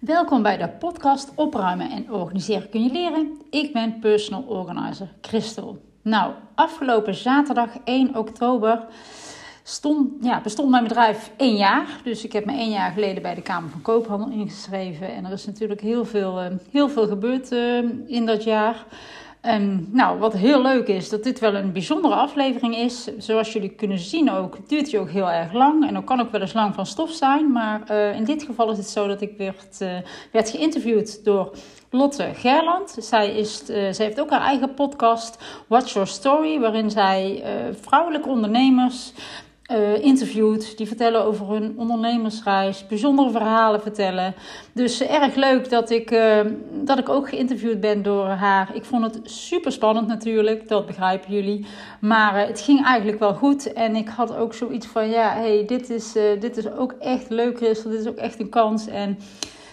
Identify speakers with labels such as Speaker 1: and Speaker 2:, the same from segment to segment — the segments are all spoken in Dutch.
Speaker 1: Welkom bij de podcast Opruimen en Organiseren kun je leren. Ik ben personal organizer Christel. Nou, afgelopen zaterdag 1 oktober stond, ja, bestond mijn bedrijf één jaar. Dus ik heb me één jaar geleden bij de Kamer van Koophandel ingeschreven. En er is natuurlijk heel veel, eh, heel veel gebeurd eh, in dat jaar. En nou, wat heel leuk is, dat dit wel een bijzondere aflevering is. Zoals jullie kunnen zien ook, duurt hij ook heel erg lang. En dan kan ook wel eens lang van stof zijn. Maar uh, in dit geval is het zo dat ik werd, uh, werd geïnterviewd door Lotte Gerland. Zij, is, uh, zij heeft ook haar eigen podcast, Watch Your Story. Waarin zij vrouwelijke ondernemers uh. Die vertellen over hun ondernemersreis, bijzondere verhalen vertellen. Dus erg leuk dat ik, uh, dat ik ook geïnterviewd ben door haar. Ik vond het super spannend natuurlijk, dat begrijpen jullie. Maar het ging eigenlijk wel goed. En ik had ook zoiets van: ja, hey, dit, is, dit is ook echt leuk, Christel. Dit is ook echt een kans. En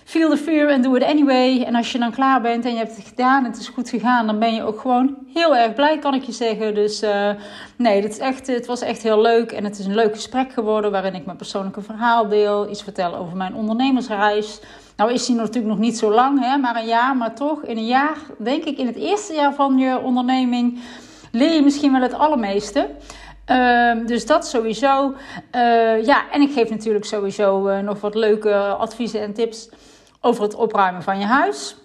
Speaker 1: feel the fear and do it anyway. En als je dan klaar bent en je hebt het gedaan en het is goed gegaan, dan ben je ook gewoon heel erg blij, kan ik je zeggen. Dus uh, nee, dit is echt, het was echt heel leuk en het is een leuk gesprek geworden waarin ik mijn persoonlijke verhaal deel, iets vertel over mijn ondernemersreis. Nou is die natuurlijk nog niet zo lang, hè, maar een jaar, maar toch in een jaar, denk ik in het eerste jaar van je onderneming, leer je misschien wel het allermeeste. Uh, dus dat sowieso. Uh, ja, en ik geef natuurlijk sowieso uh, nog wat leuke adviezen en tips over het opruimen van je huis.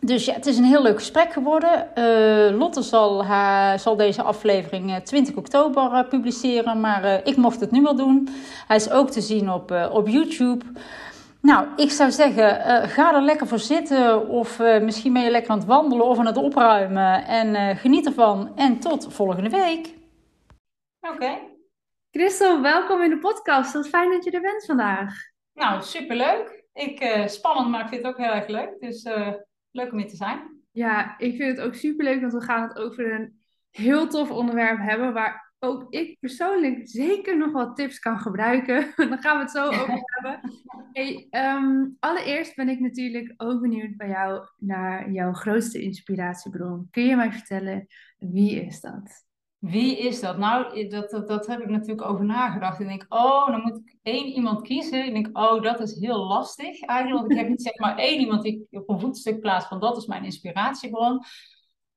Speaker 1: Dus ja, het is een heel leuk gesprek geworden. Uh, Lotte zal, haar, zal deze aflevering 20 oktober uh, publiceren, maar uh, ik mocht het nu wel doen. Hij is ook te zien op, op YouTube. Nou, ik zou zeggen, ga er lekker voor zitten of misschien ben je lekker aan het wandelen of aan het opruimen. En geniet ervan en tot volgende week.
Speaker 2: Oké. Okay. Christel, welkom in de podcast. Wat fijn dat je er bent vandaag.
Speaker 1: Nou, superleuk ik, uh, spannend, maar ik vind het ook heel erg leuk. Dus uh, leuk om hier te zijn.
Speaker 2: Ja, ik vind het ook superleuk, want we gaan het over een heel tof onderwerp hebben. Waar ook ik persoonlijk zeker nog wat tips kan gebruiken. Daar gaan we het zo over hebben. Hey, um, allereerst ben ik natuurlijk ook benieuwd bij jou naar jouw grootste inspiratiebron. Kun je mij vertellen, wie is dat?
Speaker 1: Wie is dat? Nou, dat, dat, dat heb ik natuurlijk over nagedacht. En denk, oh, dan moet ik één iemand kiezen. Ik denk, oh, dat is heel lastig eigenlijk. Want ik heb niet zeg maar één iemand die ik op een voetstuk plaats van dat is mijn inspiratiebron.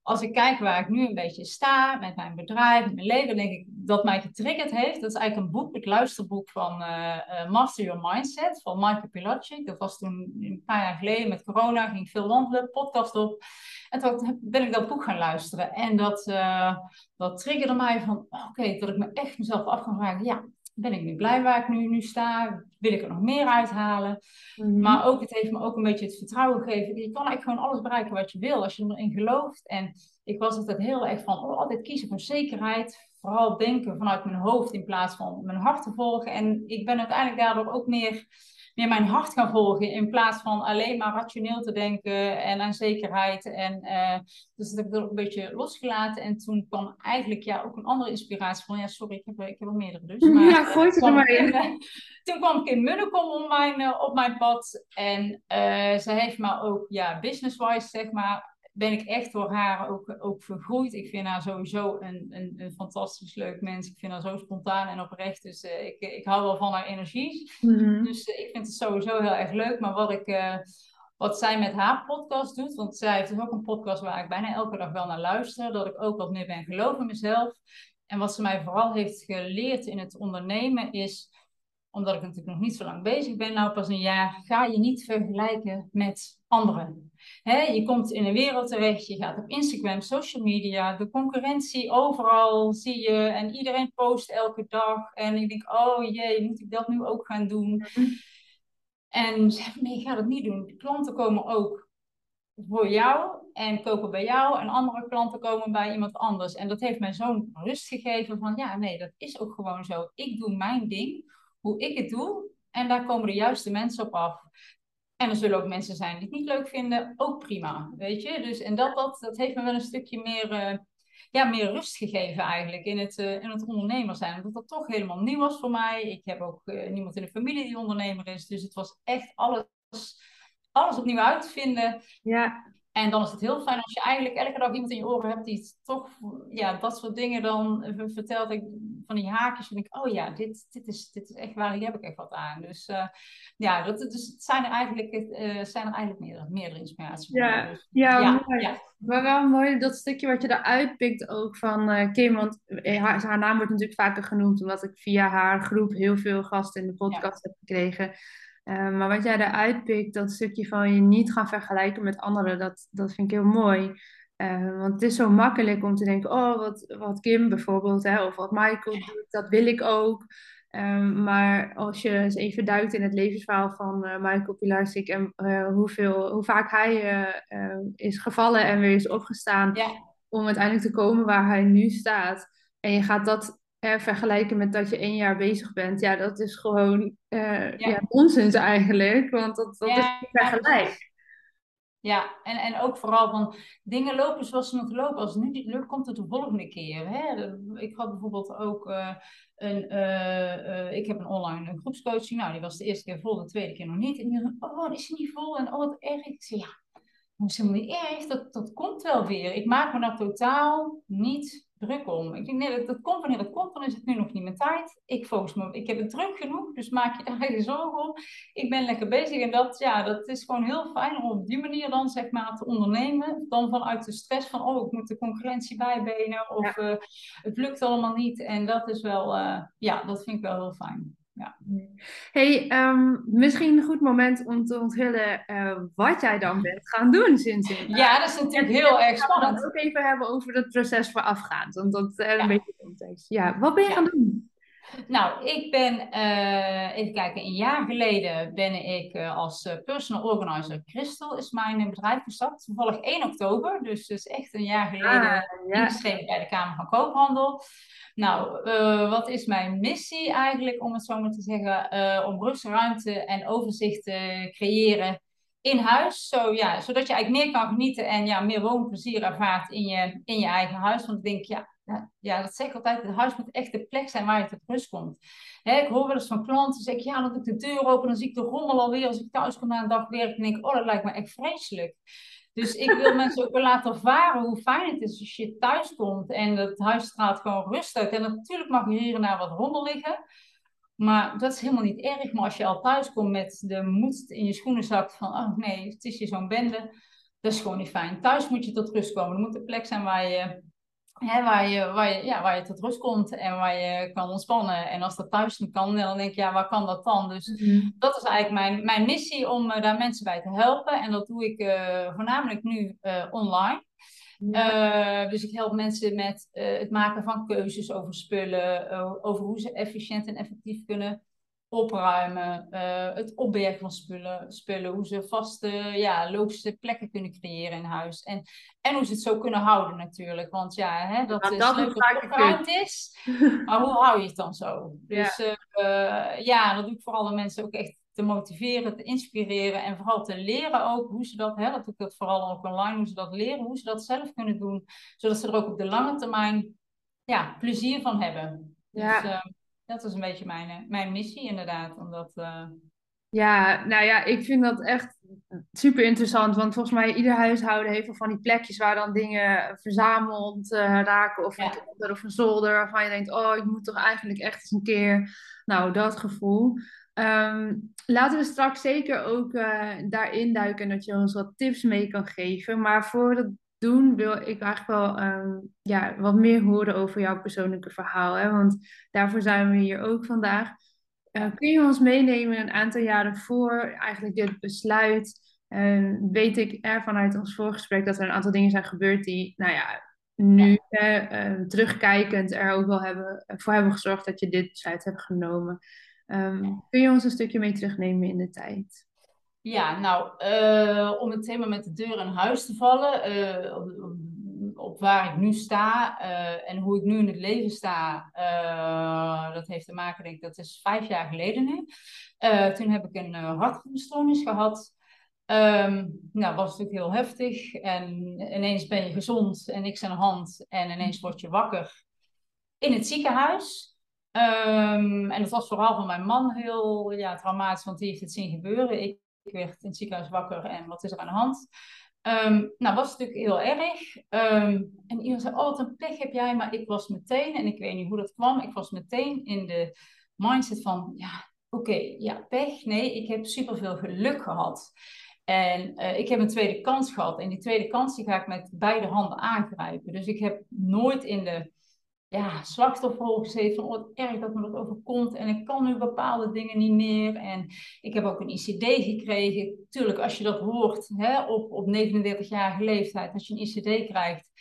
Speaker 1: Als ik kijk waar ik nu een beetje sta met mijn bedrijf, met mijn leven, denk ik dat mij getriggerd heeft. Dat is eigenlijk een boek, het luisterboek van uh, Master Your Mindset van Michael Pilacic. Dat was toen een paar jaar geleden met corona, ging veel wandelen, podcast op. En toen ben ik dat boek gaan luisteren. En dat, uh, dat triggerde mij van, oké, dat ik me echt mezelf af kan vragen, ja, ben ik nu blij waar ik nu, nu sta? Wil ik er nog meer uithalen? Mm Maar ook, het heeft me ook een beetje het vertrouwen gegeven. Je kan eigenlijk gewoon alles bereiken wat je wil, als je erin gelooft. En ik was altijd heel erg van, oh, altijd kiezen voor zekerheid. Vooral denken vanuit mijn hoofd in plaats van mijn hart te volgen. En ik ben uiteindelijk daardoor ook meer meer mijn hart gaan volgen. In plaats van alleen maar rationeel te denken en aan zekerheid. En, uh, dus dat heb ik er ook een beetje losgelaten. En toen kwam eigenlijk ja, ook een andere inspiratie van. Ja, sorry, ik heb, ik heb er meerdere dus.
Speaker 2: Maar ja, gooi het er maar in.
Speaker 1: toen kwam ik in Munnekom op mijn, op mijn pad. En uh, ze heeft me ook ja, business-wise, zeg maar, ben ik echt door haar ook, ook vergroeid. Ik vind haar sowieso een, een, een fantastisch leuk mens. Ik vind haar zo spontaan en oprecht. Dus uh, ik, ik hou wel van haar energie. Mm-hmm. Dus uh, ik vind het sowieso heel erg leuk. Maar wat, ik, uh, wat zij met haar podcast doet, want zij heeft dus ook een podcast waar ik bijna elke dag wel naar luister. Dat ik ook wat meer ben geloven in mezelf. En wat ze mij vooral heeft geleerd in het ondernemen is omdat ik natuurlijk nog niet zo lang bezig ben, nou pas een jaar, ga je niet vergelijken met anderen. je komt in een wereld terecht, je gaat op Instagram, social media, de concurrentie overal zie je en iedereen post elke dag. En ik denk, oh jee, moet ik dat nu ook gaan doen? En nee, ga dat niet doen. Klanten komen ook voor jou en kopen bij jou en andere klanten komen bij iemand anders. En dat heeft mij zo'n rust gegeven van, ja nee, dat is ook gewoon zo. Ik doe mijn ding hoe ik het doe. En daar komen de juiste mensen op af. En er zullen ook mensen zijn die het niet leuk vinden. Ook prima, weet je. Dus, en dat, dat, dat heeft me wel een stukje meer, uh, ja, meer rust gegeven eigenlijk in het, uh, in het ondernemer zijn. Omdat dat toch helemaal nieuw was voor mij. Ik heb ook uh, niemand in de familie die ondernemer is. Dus het was echt alles, alles opnieuw uitvinden.
Speaker 2: Ja.
Speaker 1: En dan is het heel fijn als je eigenlijk elke dag iemand in je oren hebt die toch ja, dat soort dingen dan vertelt. Ik, van die haakjes en ik, oh ja, dit, dit, is, dit is echt waar, hier heb ik echt wat aan. Dus uh, ja, dat, dus het zijn er eigenlijk, uh, zijn er eigenlijk meerdere, meerdere inspiraties.
Speaker 2: Ja, dus, ja, ja, mooi. ja. Maar wel mooi dat stukje wat je eruit pikt ook van uh, Kim. Want haar, haar, naam wordt natuurlijk vaker genoemd omdat ik via haar groep heel veel gasten in de podcast heb gekregen. Uh, maar wat jij eruit pikt, dat stukje van je niet gaan vergelijken met anderen, dat, dat vind ik heel mooi. Uh, want het is zo makkelijk om te denken, oh, wat, wat Kim bijvoorbeeld, hè, of wat Michael doet, dat wil ik ook. Um, maar als je eens even duikt in het levensverhaal van uh, Michael Pilarsik en hoeveel, hoe vaak hij is gevallen en weer is opgestaan ja. om uiteindelijk te komen waar hij nu staat. En je gaat dat vergelijken met dat je één jaar bezig bent, ja, dat is gewoon uh, ja. eigenlijk, want dat, dat is niet vergelijk.
Speaker 1: Ja, en, en ook vooral van dingen lopen zoals ze moeten lopen. Als het nu niet lukt, komt het de volgende keer. Hè? Ik had bijvoorbeeld ook uh, een, uh, ik heb een online groepscoaching. Nou, die was de eerste keer vol, de tweede keer nog niet. En die dacht, oh, is hij niet vol? En oh, wat erg. Ik zei, ja, dat is helemaal niet erg. Dat, dat komt wel weer. Ik maak me daar totaal niet druk om. Ik denk, nee, dat, dat komt wanneer het komt, dan is het nu nog niet mijn tijd. Ik focus me, ik heb het druk genoeg, dus maak je daar geen zorgen om. Ik ben lekker bezig en dat, ja, dat is gewoon heel fijn om op die manier dan, zeg maar, te ondernemen. Dan vanuit de stress van, oh, ik moet de concurrentie bijbenen of uh, het lukt allemaal niet. En dat is wel, uh, ja, dat vind ik wel heel fijn ja.
Speaker 2: Hey, um, misschien een goed moment om te onthullen uh, wat jij dan bent gaan doen sinds
Speaker 1: Ja, dat is natuurlijk heel erg spannend.
Speaker 2: We ook even hebben over het proces voorafgaand, want dat is uh, een beetje context. Ja, wat ben je gaan doen?
Speaker 1: Nou, ik ben, uh, even kijken, een jaar geleden ben ik als personal organizer Crystal is mijn bedrijf gestart. Toevallig 1 oktober, dus dus echt een jaar geleden ah, ja. ingeschreven bij de Kamer van Koophandel. Nou, uh, wat is mijn missie eigenlijk, om het zo maar te zeggen, om ruimte en overzicht te creëren in huis. Zo, ja, zodat je eigenlijk meer kan genieten en ja, meer woonplezier ervaart in je, in je eigen huis. Want ik denk, ja, ja, dat zeg ik altijd, het huis moet echt de plek zijn waar je tot rust komt. Hè, ik hoor wel eens van klanten zeggen, ja, dan doe ik de deur open, dan zie ik de rommel alweer als ik thuis kom na een dag werk. En denk ik, oh, dat lijkt me echt vreselijk. Dus ik wil mensen ook wel laten ervaren hoe fijn het is als je thuis komt en het huis straalt gewoon rust uit. En natuurlijk mag je hier en daar wat rommel liggen. Maar dat is helemaal niet erg. Maar als je al thuis komt met de moed in je schoenen zakt van, oh nee, het is hier zo'n bende. Dat is gewoon niet fijn. Thuis moet je tot rust komen. Er moet een plek zijn waar je Hè, waar, je, waar, je, ja, waar je tot rust komt en waar je kan ontspannen. En als dat thuis niet kan, dan denk je, ja, waar kan dat dan? Dus mhm. dat is eigenlijk mijn, mijn missie om uh, daar mensen bij te helpen. En dat doe ik uh, voornamelijk nu uh, online. dus ik help mensen met het maken van keuzes over spullen, over hoe ze efficiënt en effectief kunnen opruimen, uh, het opbergen van spullen, spullen, hoe ze vaste, ja, logische plekken kunnen creëren in huis. En, en hoe ze het zo kunnen houden natuurlijk. Want ja, hè, dat is dat leuk dat het is, maar hoe hou je het dan zo? Dus ja. Uh, ja, dat doe ik vooral de mensen ook echt te motiveren, te inspireren en vooral te leren ook hoe ze dat, hè, dat doe ik dat vooral ook online, hoe ze dat leren, hoe ze dat zelf kunnen doen, zodat ze er ook op de lange termijn ja, plezier van hebben. Ja. Dus, uh, dat is een beetje mijn, eh, mijn missie inderdaad. Omdat, uh...
Speaker 2: Ja, nou ja, ik vind dat echt super interessant. Want volgens mij ieder huishouden heeft wel van die plekjes waar dan dingen verzameld uh, raken. Of, ja. een of een zolder waarvan je denkt, oh, ik moet toch eigenlijk echt eens een keer... Nou, dat gevoel. Um, laten we straks zeker ook uh, daarin duiken en dat je ons wat tips mee kan geven. Maar voordat doen, wil ik eigenlijk wel um, ja, wat meer horen over jouw persoonlijke verhaal. Hè? Want daarvoor zijn we hier ook vandaag. Uh, kun je ons meenemen een aantal jaren voor eigenlijk dit besluit? Weet ik er vanuit ons voorgesprek dat er een aantal dingen zijn gebeurd die, nou ja, nu uh, terugkijkend er ook wel hebben, voor hebben gezorgd dat je dit besluit hebt genomen. Um, kun je ons een stukje mee terugnemen in de tijd?
Speaker 1: Ja, nou, uh, om het thema met de deur in huis te vallen, uh, op, waar ik nu sta uh, en hoe ik nu in het leven sta, dat heeft te maken, denk ik, dat is vijf jaar geleden nu. toen heb ik een hartritmestoornis gehad. Um, nou, was natuurlijk heel heftig. En ineens ben je gezond en niks aan de hand. En ineens word je wakker in het ziekenhuis. Um, en dat was vooral van mijn man heel ja, traumatisch, want die heeft het zien gebeuren. Ik ik werd in het ziekenhuis wakker en wat is er aan de hand? Um, nou, was natuurlijk heel erg. Um, en iedereen zei, oh, wat een pech heb jij. Maar ik was meteen, en ik weet niet hoe dat kwam, ik was meteen in de mindset van, ja, oké, ja, pech. Nee, ik heb superveel geluk gehad. En uh, ik heb een tweede kans gehad. En die tweede kans die ga ik met beide handen aangrijpen. Dus ik heb nooit in de ja, slachtofferrol gezeten van oh, erg dat me dat overkomt en ik kan nu bepaalde dingen niet meer. En ik heb ook een ICD gekregen. Tuurlijk, als je dat hoort hè, op, op 39-jarige leeftijd, als je een ICD krijgt,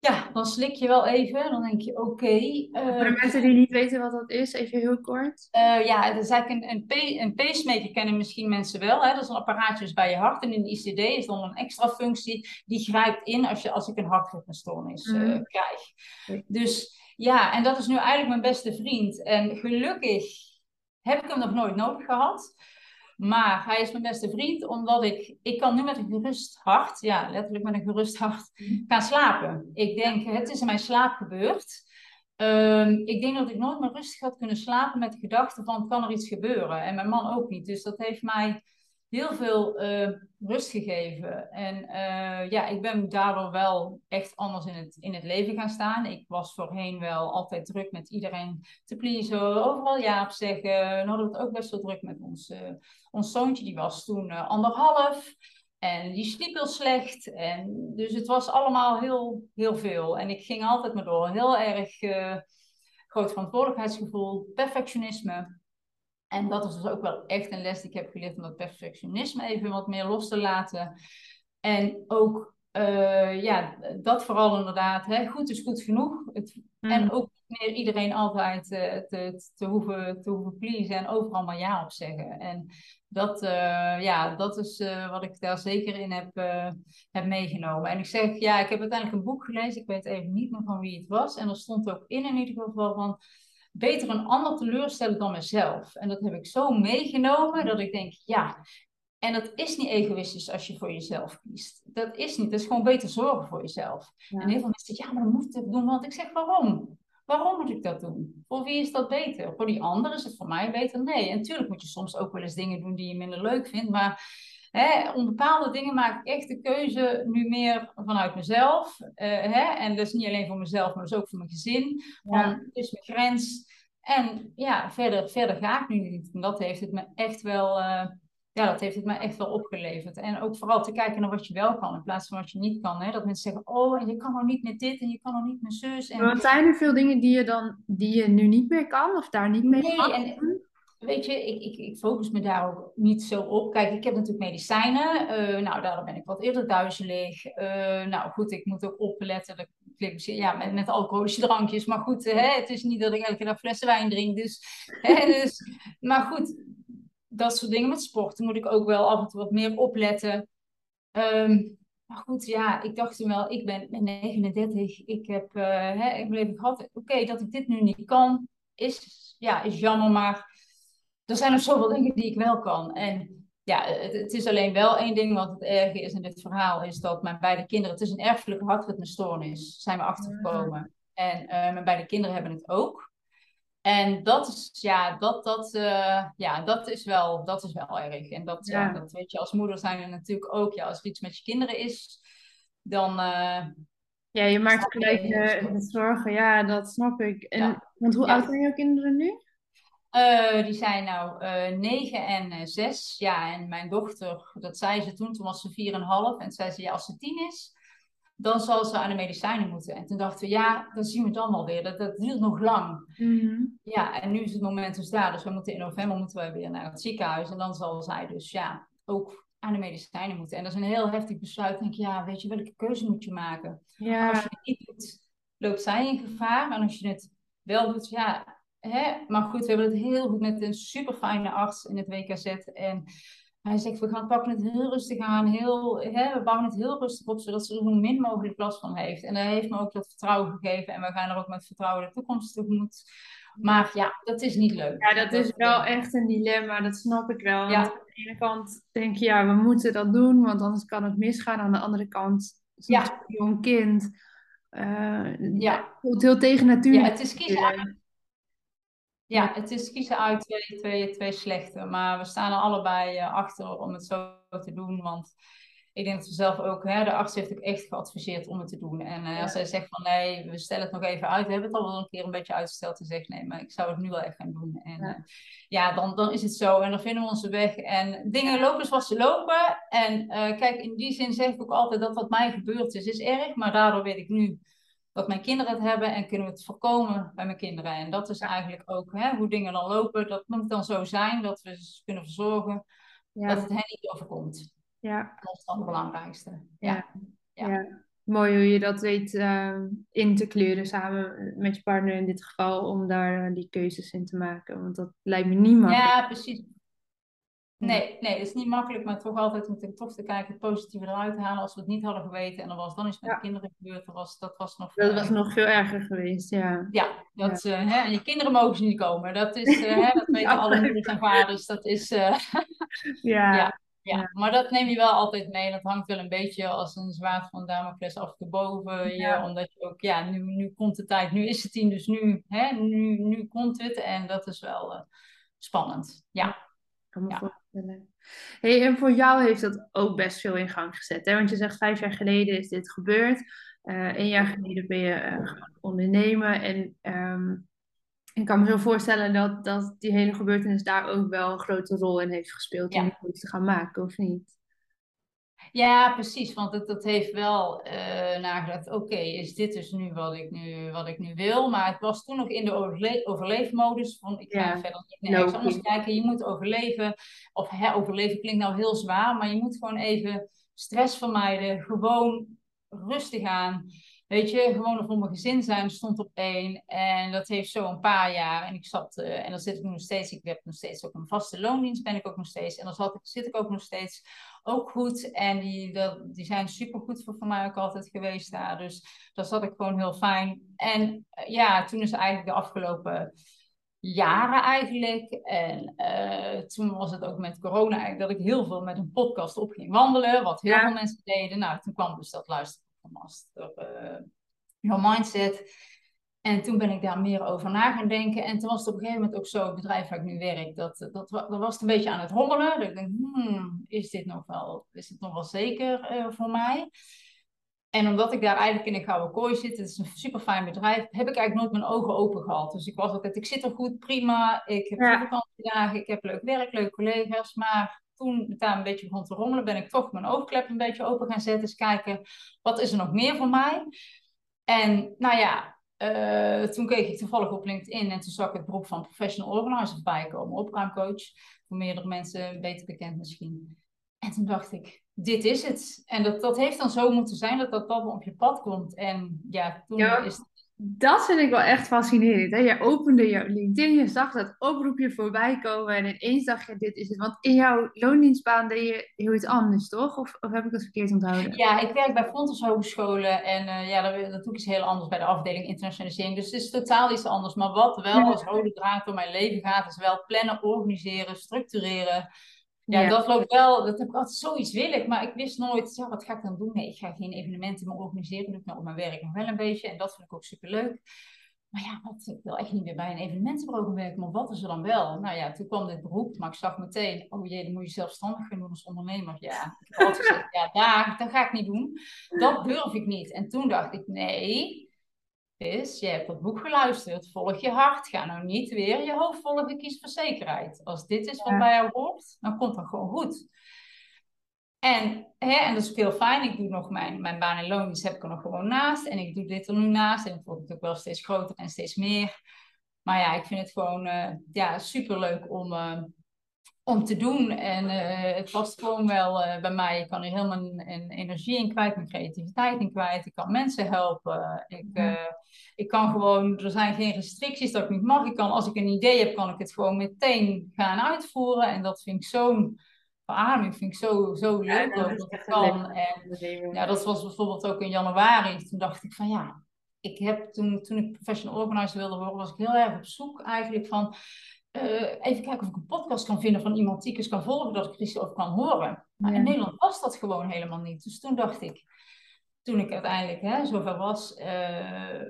Speaker 1: ja, dan slik je wel even. Dan denk je, oké. Okay,
Speaker 2: uh, Voor de eh, mensen die niet weten wat dat is, even heel kort.
Speaker 1: Uh, ja, dat is eigenlijk een, een, een pacemaker kennen misschien mensen wel. Hè? Dat is een apparaatje dus bij je hart. En in de ICD is dan een extra functie. Die grijpt in als, je, als ik een hartritmestoornis uh, mm. krijg. Dus ja, en dat is nu eigenlijk mijn beste vriend. En gelukkig heb ik hem nog nooit nodig gehad. Maar hij is mijn beste vriend, omdat ik, ik kan nu met een gerust hart, ja, letterlijk met een gerust hart, mhm. gaan slapen. Ik denk, het is in mijn slaap gebeurd. Um, ik denk dat ik nooit meer rustig had kunnen slapen met de gedachte van, kan er iets gebeuren? En mijn man ook niet. Dus dat heeft mij heel veel uh, rust gegeven. En uh, ja, ik ben daardoor wel echt anders in het, in het leven gaan staan. Ik was voorheen wel altijd druk met iedereen te pleasen, overal ja op zeggen. We hadden het ook best wel druk met ons, uh, ons zoontje, die was toen anderhalf. En die sliep heel slecht. En dus het was allemaal heel, heel veel. En ik ging altijd maar door. Heel erg groot verantwoordelijkheidsgevoel, perfectionisme. En dat is dus ook wel echt een les die ik heb geleerd om dat perfectionisme even wat meer los te laten. En ook, uh, ja, dat vooral inderdaad, hè, goed is goed genoeg. Het, mm. En ook niet meer iedereen altijd uh, te, te, hoeven, te hoeven pleasen en overal maar ja op zeggen. En dat, uh, ja, dat is wat ik daar zeker in heb, heb meegenomen. En ik zeg, ja, ik heb uiteindelijk een boek gelezen, ik weet even niet meer van wie het was. En er stond ook in in ieder geval van beter een ander teleurstellen dan mezelf. En dat heb ik zo meegenomen dat ik denk, ja, en dat is niet egoïstisch als je voor jezelf kiest. Dat is niet, dat is gewoon beter zorgen voor jezelf. En heel veel mensen zeggen, ja, maar dat moet ik doen, want ik zeg, waarom? Waarom moet ik dat doen? Voor wie is dat beter? Voor die ander is het voor mij beter? Nee. En natuurlijk moet je soms ook wel eens dingen doen die je minder leuk vindt, maar Hè, om bepaalde dingen maak ik echt de keuze nu meer vanuit mezelf. Uh, hè, en dat is niet alleen voor mezelf, maar dus ook voor mijn gezin. Ja. Van, is mijn grens. En ja, verder, verder ga ik nu niet. En dat heeft het me echt wel, uh, ja, dat heeft het me echt wel opgeleverd. En ook vooral te kijken naar wat je wel kan, in plaats van wat je niet kan. Hè? Dat mensen zeggen, oh, en je kan nog niet met dit en je kan nog niet met zus. En...
Speaker 2: Maar zijn er veel dingen die je dan, die je nu niet meer kan of daar niet mee nee, kan? En,
Speaker 1: weet je, ik, ik, ik, focus me daar ook niet zo op. Kijk, ik heb natuurlijk medicijnen. Uh, nou, daar ben ik wat eerder duizelig. Uh, nou goed, ik moet ook opletten. Ja, met, met alcoholische drankjes. Maar goed, hè, het is niet dat ik elke dag flessen wijn drink. Dus, hè, dus, maar goed, dat soort dingen met sporten moet ik ook wel af en toe wat meer opletten. Um, maar goed, ja, ik dacht toen wel, ik ben, ben 39. Ik heb uh, hè, ik leven gehad. Oké, dat ik dit nu niet kan, is, ja, is jammer. Maar er zijn nog zoveel dingen die ik wel kan. En ja, het, het, is alleen wel één ding wat het erge is in dit verhaal, is dat mijn beide kinderen, het is een erfelijke hartritmestoornis, zijn we achtergekomen. En uh, mijn beide kinderen hebben het ook. En dat is, ja, dat, dat, uh, ja, dat, is, wel, dat is wel erg. En dat, ja. dat weet je als moeder zijn er natuurlijk ook. Ja, als er iets met je kinderen is, dan... Uh,
Speaker 2: ja, je maakt gelijk de zorgen. Ja, dat snap ik. En, Want hoe oud zijn jouw kinderen nu?
Speaker 1: Uh, die zijn nou uh, 9 en uh, 6. Ja, en mijn dochter, dat zei ze toen, toen was ze 4,5. En zei ze, ja, als ze 10 is, dan zal ze aan de medicijnen moeten. En toen dachten we, ja, dan zien we het dan alweer. Dat, dat duurt nog lang. Mm Ja, en nu is het moment dus daar. Dus we moeten in november moeten we weer naar het ziekenhuis. En dan zal zij dus, ja, ook aan de medicijnen moeten. En dat is een heel heftig besluit. Denk je, ja, weet je, welke keuze moet je maken? Ja. Als je het niet doet, loopt zij in gevaar. En als je het wel doet, ja, Hè? Maar goed, we hebben het heel goed met een super fijne arts in het WKZ. En hij zegt, we gaan pakken het heel rustig aan. Heel, hè, we bouwen het heel rustig op, zodat ze er zo min mogelijk last van heeft. En hij heeft me ook dat vertrouwen gegeven. En we gaan er ook met vertrouwen de toekomst tegemoet. Maar ja, dat is niet leuk.
Speaker 2: Ja, dat, is wel echt een dilemma. Dat snap ik wel. Ja. aan de ene kant denk je, ja, we moeten dat doen. Want anders kan het misgaan. Aan de andere kant, ja. een jong kind... Uh, ja. Het heel tegen natuurlijk.
Speaker 1: Ja, het is kiezen ja, het is kiezen uit twee, twee, twee slechte. Maar we staan er allebei uh, achter om het zo te doen. Want ik denk dat we zelf ook, hè, de arts heeft ook echt geadviseerd om het te doen. En uh, als zij zegt van nee, we stellen het nog even uit. We hebben het al wel een keer een beetje uitgesteld. En zegt nee, maar ik zou het nu wel echt gaan doen. En ja, ja dan, dan is het zo. En dan vinden we onze weg. En dingen lopen zoals ze lopen. En kijk, in die zin zeg ik ook altijd dat wat mij gebeurd is, is erg. Maar daardoor weet ik nu dat mijn kinderen het hebben en kunnen we het voorkomen bij mijn kinderen. En dat is eigenlijk ook hè, hoe dingen dan lopen. Dat moet dan zo zijn dat we ze kunnen verzorgen ja. dat het hen niet overkomt. Ja. Dat is dan het belangrijkste. Ja.
Speaker 2: ja. ja. Mooi hoe je dat weet uh, in te kleuren samen met je partner in dit geval, om daar uh, die keuzes in te maken. Want dat lijkt me niet makkelijk.
Speaker 1: Ja, precies. Nee, nee, het is niet makkelijk, maar toch altijd om toch te kijken, het positieve eruit te halen. Als we het niet hadden geweten en er was dan iets met de kinderen gebeurd, dat was, dat was nog
Speaker 2: Dat was nog veel erger geweest, ja.
Speaker 1: Ja, dat, ja. Uh, hè, en je kinderen mogen ze niet komen. Dat, is, uh, hè, dat weten alle moeders en vaders. Dat is, uh, ja. ja. Ja, maar dat neem je wel altijd mee. Dat hangt wel een beetje als een zwaard van Damocles af te boven je. Omdat je ook, ja, nu, nu komt de tijd. Nu is het tien, dus nu, hè, nu, nu komt het. En dat is wel spannend. Ja
Speaker 2: kan me voorstellen. Hey, en voor jou heeft dat ook best veel in gang gezet. Hè? Want je zegt vijf jaar geleden is dit gebeurd. Uh, een jaar geleden ben je uh, gaan ondernemen. En um, ik kan me zo voorstellen dat, dat die hele gebeurtenis daar ook wel een grote rol in heeft gespeeld. Om ja. iets te gaan maken, of niet?
Speaker 1: Ja, precies. Want het, dat heeft wel uh, nagedacht, oké, is dit dus nu wat ik nu, wat ik nu wil? Maar het was toen nog in de overle overleefmodus. Van, ik ga verder niet naar iets anders kijken. Je moet overleven. Of heroverleven klinkt nou heel zwaar. Maar je moet gewoon even stress vermijden. Gewoon rustig aan. Weet je, gewoon voor mijn gezin zijn stond op één. En dat heeft zo een paar jaar. En ik zat, uh, en dan zit ik nog steeds. Ik heb nog steeds ook een vaste loondienst, ben ik ook nog steeds. En dan zat ik, zit ik ook nog steeds ook goed. En die, dat, die zijn supergoed voor, voor mij ook altijd geweest daar. Dus dat zat ik gewoon heel fijn. En uh, ja, toen is eigenlijk de afgelopen jaren eigenlijk. En uh, toen was het ook met corona eigenlijk dat ik heel veel met een podcast op ging wandelen. Wat heel ja. veel mensen deden. Nou, toen kwam dus dat luisteren master uh, Your Mindset. En toen ben ik daar meer over na gaan denken. En toen was het op een gegeven moment ook zo, het bedrijf waar ik nu werk, dat, dat, dat was het een beetje aan het rommelen. Dat ik denk, hmm, is dit nog wel, is het nog wel zeker uh, voor mij? En omdat ik daar eigenlijk in een gouden kooi zit, het is een super fijn bedrijf, heb ik eigenlijk nooit mijn ogen open gehad. Dus ik was altijd, ik zit er goed, prima, ik heb ja. vakantiedagen, ik heb leuk werk, leuke collega's, maar toen het daar een beetje begon te rommelen, ben ik toch mijn oogklep een beetje open gaan zetten. Eens kijken, wat is er nog meer voor mij? En nou ja, uh, toen keek ik toevallig op LinkedIn en toen zag ik het beroep van professional organizer bijkomen, opruimcoach. Voor meerdere mensen beter bekend misschien. En toen dacht ik, dit is het. En dat, dat heeft dan zo moeten zijn dat dat dan op je pad komt. En ja, toen ja. is
Speaker 2: dat vind ik wel echt fascinerend. Hè? Je opende jouw LinkedIn, je zag dat oproepje voorbij komen en ineens dacht je, dit is het. Want in jouw loondienstbaan deed je heel iets anders, toch? Of, of heb ik dat verkeerd onthouden?
Speaker 1: Ja, ik werk bij Fontes Hogescholen en uh, ja, dat, dat doe ik iets heel anders bij de afdeling internationalisering. Dus het is totaal iets anders. Maar wat wel als rode draad door mijn leven gaat, is wel plannen, organiseren, structureren. Ja, dat loopt wel. Dat heb ik altijd zoiets willig, maar ik wist nooit, ja, wat ga ik dan doen? Nee, ik ga geen evenementen meer organiseren. Doe ik nou op mijn werk nog wel een beetje. En dat vind ik ook superleuk. Maar ja, wat, ik wil echt niet meer bij een evenementenbureau werken. Maar wat is er dan wel? Nou ja, toen kwam dit beroep, maar ik zag meteen, oh jee, dan moet je zelfstandig gaan doen als ondernemer. Ja, ik heb altijd gezegd, ja, daar, dat ga ik niet doen. Dat durf ik niet. En toen dacht ik, nee, is, je hebt dat boek geluisterd, volg je hart. Ga nou niet weer je hoofd volgen, kies voor zekerheid. Als dit is wat bij jou hoort, dan komt dat gewoon goed. En, hè, en dat is ook heel fijn. Ik doe nog mijn, mijn baan in loon, dus heb ik er nog gewoon naast. En ik doe dit er nu naast. En het ook wel steeds groter en steeds meer. Maar ja, ik vind het gewoon uh, ja, super leuk om, uh, om te doen. En uh, het past gewoon wel uh, bij mij. Ik kan er helemaal een, energie in kwijt, mijn creativiteit in kwijt. Ik kan mensen helpen. Ik, uh, ik kan gewoon, er zijn geen restricties dat ik niet mag. Ik kan, als ik een idee heb, kan ik het gewoon meteen gaan uitvoeren. En dat vind ik zo'n verademing, vind ik zo, zo leuk ja, dat, dat ik kan. En ja, dat was bijvoorbeeld ook in januari. Toen dacht ik van ja, ik heb toen, toen ik professional organizer wilde worden, was ik heel erg op zoek eigenlijk van even kijken of ik een podcast kan vinden van iemand die ik eens kan volgen, dat ik er over kan horen. Maar ja. in Nederland was dat gewoon helemaal niet. Dus toen dacht ik, toen ik uiteindelijk hè, zover was, uh,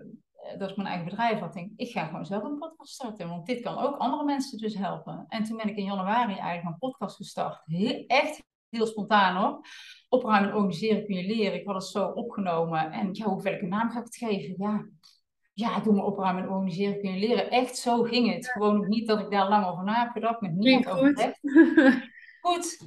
Speaker 1: dat ik mijn eigen bedrijf had, denk ik, ga gewoon zelf een podcast starten. Want dit kan ook andere mensen dus helpen. En toen ben ik in januari eigenlijk een podcast gestart. Heel, echt heel spontaan hoor. Opruimen en organiseren kun je leren. Ik had het zo opgenomen. En ja, hoe welke naam ga ik het geven? Ja, ja, doe me opruimen en organiseren kun je leren. Echt zo ging het. Gewoon niet dat ik daar lang over na heb gedacht. Met niemand over Goed.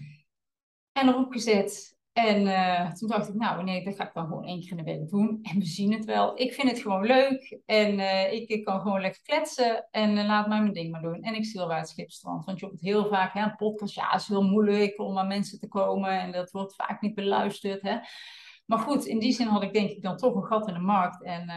Speaker 1: En erop gezet. En uh, toen dacht ik, nou nee, dat ga ik dan gewoon één keer in de week doen. En we zien het wel. Ik vind het gewoon leuk. En uh, ik, ik, kan gewoon lekker kletsen. En uh, laat mij mijn ding maar doen. En ik zie bij het Schipstrand. Want je hoort heel vaak, hè, een podcast, ja, is heel moeilijk om aan mensen te komen. En dat wordt vaak niet beluisterd. Hè. Maar goed, in die zin had ik denk ik dan toch een gat in de markt. En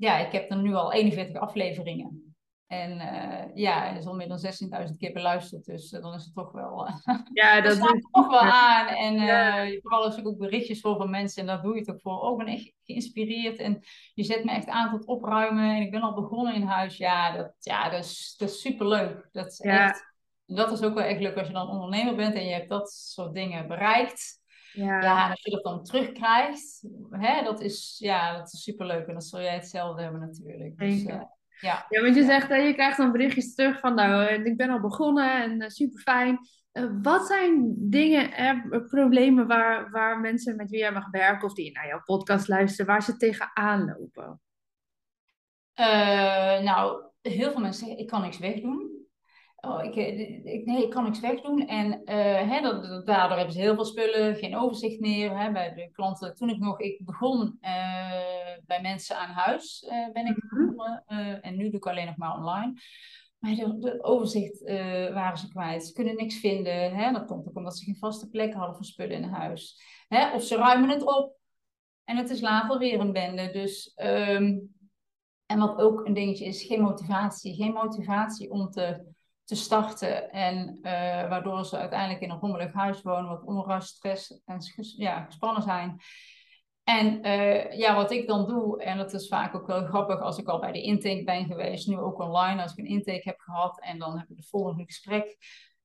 Speaker 1: ja, ik heb er nu al 41 afleveringen. En uh, ja, er is al meer dan 16.000 keer beluisterd. Dus uh, dan is het toch wel. Uh,
Speaker 2: ja, dat
Speaker 1: is toch wel aan. En ja. vooral als ik ook berichtjes voor van mensen. En daar doe je het ook voor. Oh, ik ben echt geïnspireerd. En je zet me echt aan tot opruimen. En ik ben al begonnen in huis. Ja, dat, ja, dat, is, dat is superleuk. Dat is ja. echt. Dat is ook wel echt leuk als je dan ondernemer bent en je hebt dat soort dingen bereikt. Ja. ja, en als je dat dan terugkrijgt, hè, dat is, ja, dat is superleuk. En dan zul jij hetzelfde hebben natuurlijk. Dus,
Speaker 2: ja. ja, want je zegt, dat je krijgt dan berichtjes terug van, nou, eh, ik ben al begonnen en uh, super fijn. Uh, wat zijn dingen, eh, problemen waar, waar mensen met wie jij mag werken of die naar jouw podcast luisteren, waar ze tegenaan lopen?
Speaker 1: nou, heel veel mensen zeggen, ik kan niks wegdoen. Oh, ik, ik, nee, ik kan niks wegdoen. En hè, dat, daardoor hebben ze heel veel spullen, geen overzicht meer. Hè, bij de klanten, toen ik nog, ik begon bij mensen aan huis uh, ben ik mhm. begonnen. Uh, en nu doe ik alleen nog maar online. Maar de, overzicht uh, waren ze kwijt. Ze kunnen niks vinden. Hè? Dat komt ook omdat ze geen vaste plek hadden voor spullen in huis. Hè? Of ze ruimen het op. En het is later weer een bende. Dus, um, en wat ook een dingetje is, geen motivatie. Geen motivatie om te, te starten. En uh, waardoor ze uiteindelijk in een rommelig huis wonen. Wat onrust, stress en ja, gespannen zijn. En uh, ja, wat ik dan doe, en dat is vaak ook wel grappig als ik al bij de intake ben geweest, nu ook online, als ik een intake heb gehad en dan heb ik de volgende gesprek.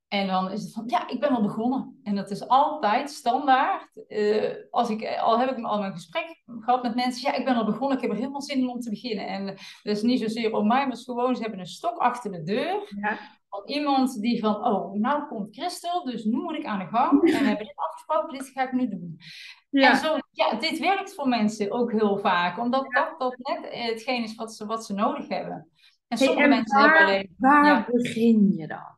Speaker 1: En dan is het van, ja, ik ben al begonnen. En dat is altijd standaard. Uh, als ik, al heb ik al mijn gesprek gehad met mensen, ja, ik ben al begonnen, ik heb er helemaal zin in om te beginnen. En dat is niet zozeer om mij, maar gewoon, ze hebben een stok achter de deur. Ja. Van iemand die van, oh, nou komt Christel, dus nu moet ik aan de gang. En we hebben dit afgesproken, dit ga ik nu doen. Ja. En zo, ja, dit werkt voor mensen ook heel vaak, omdat dat, dat net hetgeen is wat ze, wat ze nodig hebben. En sommige
Speaker 2: en
Speaker 1: mensen
Speaker 2: waar, hebben alleen. Waar begin je dan?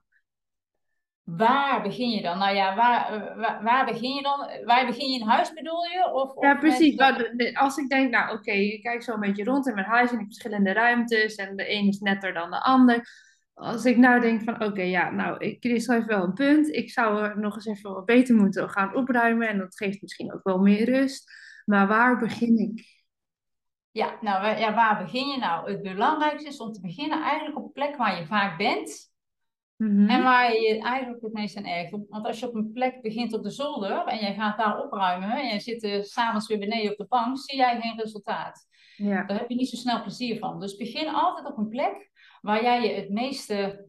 Speaker 1: Waar begin je dan? Nou ja, waar, waar, waar, begin je dan? Waar begin je in huis bedoel je? Of,
Speaker 2: ja, precies. Met... Als ik denk, nou oké, okay, ik kijk zo een beetje rond in mijn huis en ik verschillende ruimtes en de een is netter dan de ander als ik nou denk van oké, ja, nou, ik, Chris heeft wel een punt. Ik zou er nog eens even wat beter moeten gaan opruimen. En dat geeft misschien ook wel meer rust. Maar waar begin ik?
Speaker 1: Ja, nou, ja, waar begin je nou? Het belangrijkste is om te beginnen eigenlijk op een plek waar je vaak bent. Mhm. En waar je eigenlijk het meest aan ergert. Want als je op een plek begint op de zolder en jij gaat daar opruimen en je zit s s'avonds weer beneden op de bank, zie jij geen resultaat. Ja. Daar heb je niet zo snel plezier van. Dus begin altijd op een plek waar jij je het meeste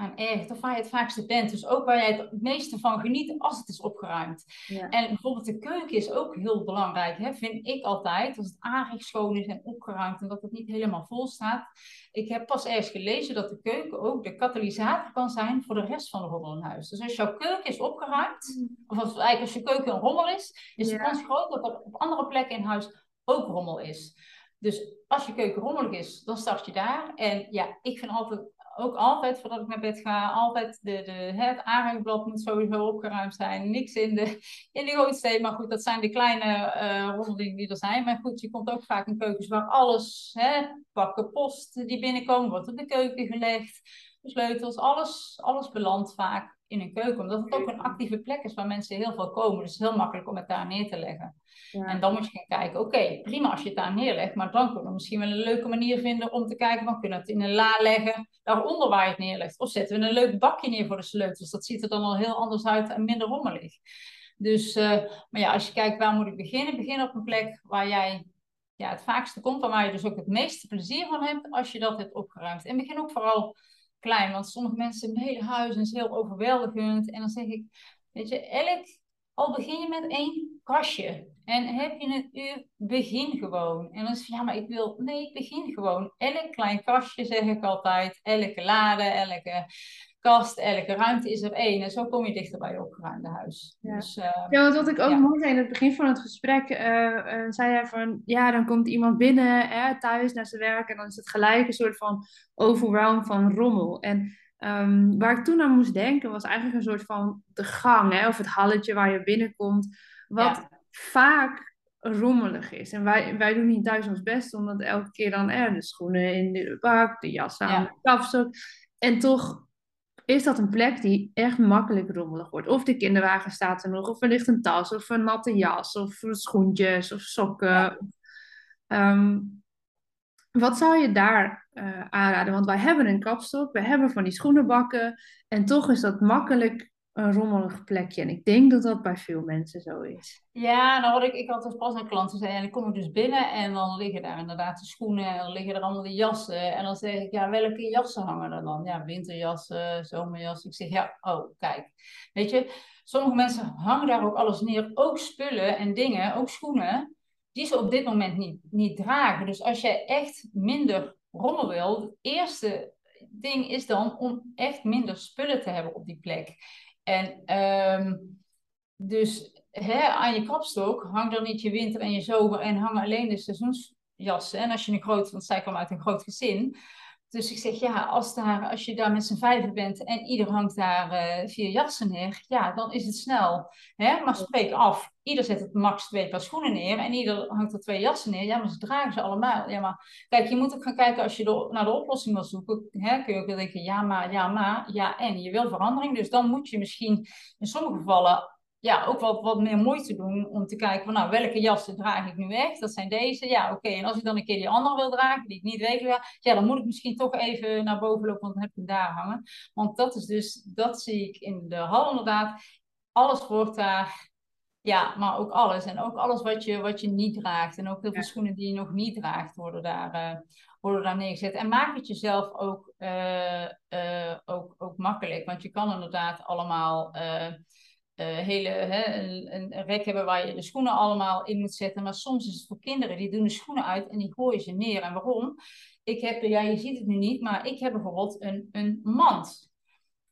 Speaker 1: aan ergert, of waar je het vaakste bent. Dus ook waar jij het meeste van geniet als het is opgeruimd. Ja. En bijvoorbeeld de keuken is ook heel belangrijk, hè, vind ik altijd. Als het aardig schoon is en opgeruimd en dat het niet helemaal vol staat. Ik heb pas ergens gelezen dat de keuken ook de katalysator kan zijn voor de rest van de rommel in huis. Dus als jouw keuken is opgeruimd, mm. of als, eigenlijk als je keuken een rommel is, is de kans groot dat er op andere plekken in huis ook rommel is. Dus als je keuken rommelig is, dan start je daar. En ja, ik vind altijd, ook altijd voordat ik naar bed ga, altijd de, de, het aanhangblad moet sowieso opgeruimd zijn. Niks in de, in de gootsteen. Maar goed, dat zijn de kleine uh, rommelingen die er zijn. Maar goed, je komt ook vaak in keukens waar alles, hè, pakken post die binnenkomen, wordt op de keuken gelegd. De sleutels, alles, alles belandt vaak in een keuken. Omdat het ook een actieve plek is waar mensen heel veel komen. Dus het is heel makkelijk om het daar neer te leggen. En dan moet je gaan kijken, oké, prima als je het daar neerlegt, maar dan kunnen we misschien wel een leuke manier vinden om te kijken, van kunnen we het in een la leggen, daaronder waar je het neerlegt. Of zetten we een leuk bakje neer voor de sleutels. Dat ziet er dan al heel anders uit en minder rommelig. Dus, uh, maar ja, als je kijkt waar moet ik beginnen, begin op een plek waar jij ja, het vaakste komt, waar je dus ook het meeste plezier van hebt als je dat hebt opgeruimd. En begin ook vooral klein, want sommige mensen hebben een hele huis is heel overweldigend. En dan zeg ik, weet je, elk, al begin je met één kastje en heb je een uur, begin gewoon. En dan is ja, maar ik wil, nee, ik begin gewoon. Elk klein kastje zeg ik altijd, elke lade, elke kast, elke ruimte is er één. En zo kom je dichter bij je opgeruimde huis.
Speaker 2: Ja.
Speaker 1: Dus, uh,
Speaker 2: ja, want wat ik ook mooi zei in het begin van het gesprek, uh, zei hij van, ja, dan komt iemand binnen hè, thuis naar zijn werk en dan is het gelijk een soort van overwhelm van rommel. En um, waar ik toen aan moest denken was eigenlijk een soort van de gang hè, of het halletje waar je binnenkomt, wat vaak rommelig is. En wij, wij doen niet thuis ons best, omdat elke keer dan er de schoenen in de bak, de jas aan, de kapstok. En toch is dat een plek die echt makkelijk rommelig wordt. Of de kinderwagen staat er nog, of er ligt een tas, of een natte jas, of schoentjes, of sokken. Ehm, wat zou je daar uh, aanraden? Want wij hebben een kapstok, we hebben van die schoenenbakken. En toch is dat makkelijk een rommelig plekje. En ik denk dat dat bij veel mensen zo is.
Speaker 1: Ja, nou wat ik, ik had dus pas een klant zei, en dan kom ik dus binnen en dan liggen daar inderdaad de schoenen en dan liggen er allemaal die jassen. En dan zeg ik, ja, welke jassen hangen er dan? Ja, winterjassen, zomerjassen. Ik zeg, ja, oh, kijk. Weet je, sommige mensen hangen daar ook alles neer, ook spullen en dingen, ook schoenen, die ze op dit moment niet, niet dragen. Dus als jij echt minder rommel wil, het eerste ding is dan om echt minder spullen te hebben op die plek. En um, dus hè, aan je kapstok hang dan niet je winter en je zomer en hangen alleen de seizoensjassen. En als je een groot, want zij kwam uit een groot gezin. Dus ik zeg, ja, als, daar, als je daar met z'n vijven bent en ieder hangt daar uh, vier jassen neer, ja, dan is het snel. Hè? Maar spreek af, ieder zet het max twee paar schoenen neer en ieder hangt er twee jassen neer. Ja, maar ze dragen ze allemaal. Ja, maar kijk, je moet ook gaan kijken als je naar de oplossing wil zoeken. Hè, kun je ook denken, ja, maar, ja, maar, ja, en je wil verandering. Dus dan moet je misschien in sommige gevallen ja, ook wat, wat meer moeite doen om te kijken van nou, welke jassen draag ik nu echt? Dat zijn deze. Ja, oké. En als ik dan een keer die andere wil dragen, die ik niet weet, ja, dan moet ik misschien toch even naar boven lopen, want dan heb ik hem daar hangen. Want dat is dus, dat zie ik in de hal inderdaad. Alles wordt daar, ja, maar ook alles. En ook alles wat je, wat je niet draagt. En ook de ja. schoenen die je nog niet draagt, worden daar, uh, worden daar neergezet. En maak het jezelf ook, uh, uh, ook, ook makkelijk. Want je kan inderdaad allemaal hele, hè, een, een, rek hebben waar je de schoenen allemaal in moet zetten. Maar soms is het voor kinderen, die doen de schoenen uit en die gooien ze neer. En waarom? Ik heb, ja, je ziet het nu niet, maar ik heb bijvoorbeeld een, een mand.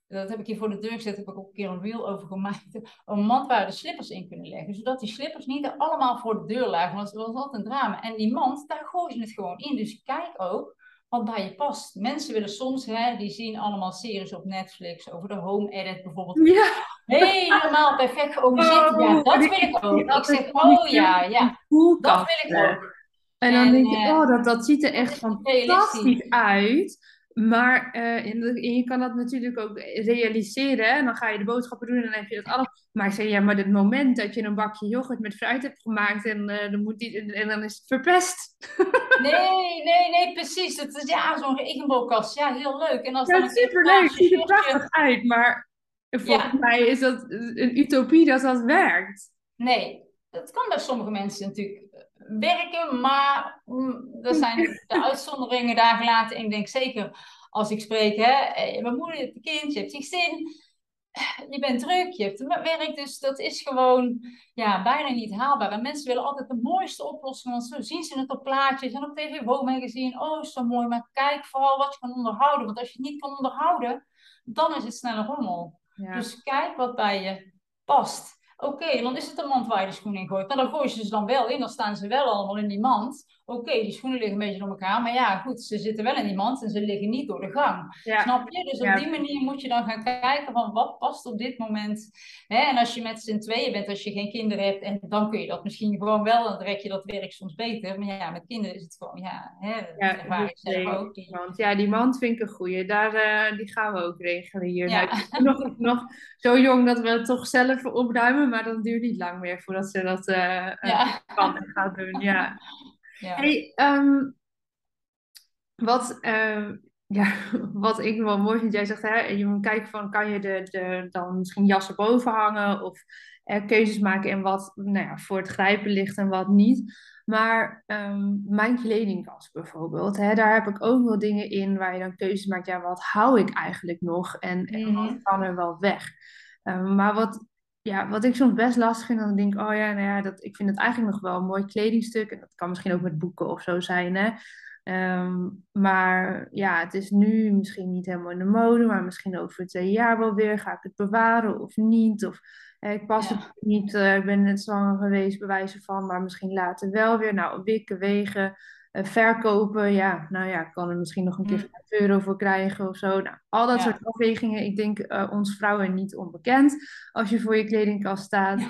Speaker 1: Dat heb ik hier voor de deur gezet, heb ik ook een keer een reel over gemaakt. Een mand waar de slippers in kunnen leggen. Zodat die slippers niet allemaal voor de deur lagen. Want dat was altijd een drama. En die mand, daar gooien ze het gewoon in. Dus kijk ook wat bij je past. Mensen willen soms, hè, die zien allemaal series op Netflix over de home edit bijvoorbeeld. Ja. Helemaal perfect georganiseerd. Oh, ja, dat wil ik ook. Ik zeg, oh ja, ja, dat wil ik ook.
Speaker 2: En dan denk je, oh, dat, dat ziet er echt fantastisch uit. Maar uh, en je kan dat natuurlijk ook realiseren. En dan ga je de boodschappen doen en dan heb je dat alles. Maar ik zeg, ja, maar het moment dat je een bakje yoghurt met fruit hebt gemaakt en, uh, dan, moet die, en, dan is het verpest.
Speaker 1: Nee, nee, nee, precies. Het is ja, zo'n regenbookkast. Ja, heel leuk. En als
Speaker 2: ja, dan superleuk. Het ziet er prachtig uit. Maar volgens ja. mij is dat een utopie dat dat werkt.
Speaker 1: Nee, dat kan bij sommige mensen natuurlijk werken, maar mm, er zijn de uitzonderingen daar gelaten. En ik denk zeker als ik spreek, hè, eh, bent moeder, je hebt een kind, je hebt je gezin, je bent druk, je hebt werk, dus dat is gewoon ja, bijna niet haalbaar. En mensen willen altijd de mooiste oplossing, want zo zien ze het op plaatjes en op tv magazine. Oh, zo mooi, maar kijk vooral wat je kan onderhouden, want als je het niet kan onderhouden, dan is het sneller rommel. Dus kijk wat bij je past. Oké, dan is het een mand waar je de schoenen in gooit. Maar dan gooi je ze dan wel in, dan staan ze wel allemaal in die mand. Oké, die schoenen liggen een beetje door elkaar. Maar ja, goed, ze zitten wel in die mand en ze liggen niet door de gang. Snap je? Dus op die manier moet je dan gaan kijken van wat past op dit moment. Hè? En als je met z'n tweeën bent, als je geen kinderen hebt, en dan kun je dat misschien gewoon wel, dan trek je dat werk soms beter. Maar ja, met kinderen is het gewoon, ja, hè, ja, zelf ook.
Speaker 2: Die... Mand. Ja, die mand vind ik een goeie. Daar, uh, die gaan we ook regelen hier. Ja. Nou, nog, nog zo jong dat we het toch zelf opruimen, maar dat duurt niet lang meer voordat ze dat uh, kan en gaat doen. Ja. Ja. Hey, um, wat, uh, ja, wat ik wel mooi vind, jij zegt, hè, je moet kijken van, kan je de, de, dan misschien jassen boven hangen of uh, keuzes maken en wat nou ja, voor het grijpen ligt en wat niet. Maar um, mijn kledingkast bijvoorbeeld, hè, daar heb ik ook wel dingen in waar je dan keuzes maakt. Ja, wat hou ik eigenlijk nog en, en wat mhm. kan er wel weg? Um, maar wat ja, wat ik soms best lastig vind, dan denk ik, oh ja, nou ja, dat, ik vind het eigenlijk nog wel een mooi kledingstuk. En dat kan misschien ook met boeken of zo zijn, hè. Ehm, maar ja, het is nu misschien niet helemaal in de mode, maar misschien over twee jaar wel weer. Ga ik het bewaren of niet? Of eh, ik pas
Speaker 1: Ja.
Speaker 2: het niet, eh, ik ben net zwanger geweest, bewijzen van, maar misschien later wel weer. Nou, wikken, wegen, verkopen. Ja, nou ja, ik kan er misschien nog een keer
Speaker 1: Mm.
Speaker 2: 5 euro voor krijgen of zo. Nou, al dat
Speaker 1: Ja.
Speaker 2: soort afwegingen. Ik denk eh, ons vrouwen niet onbekend als je voor je kledingkast staat.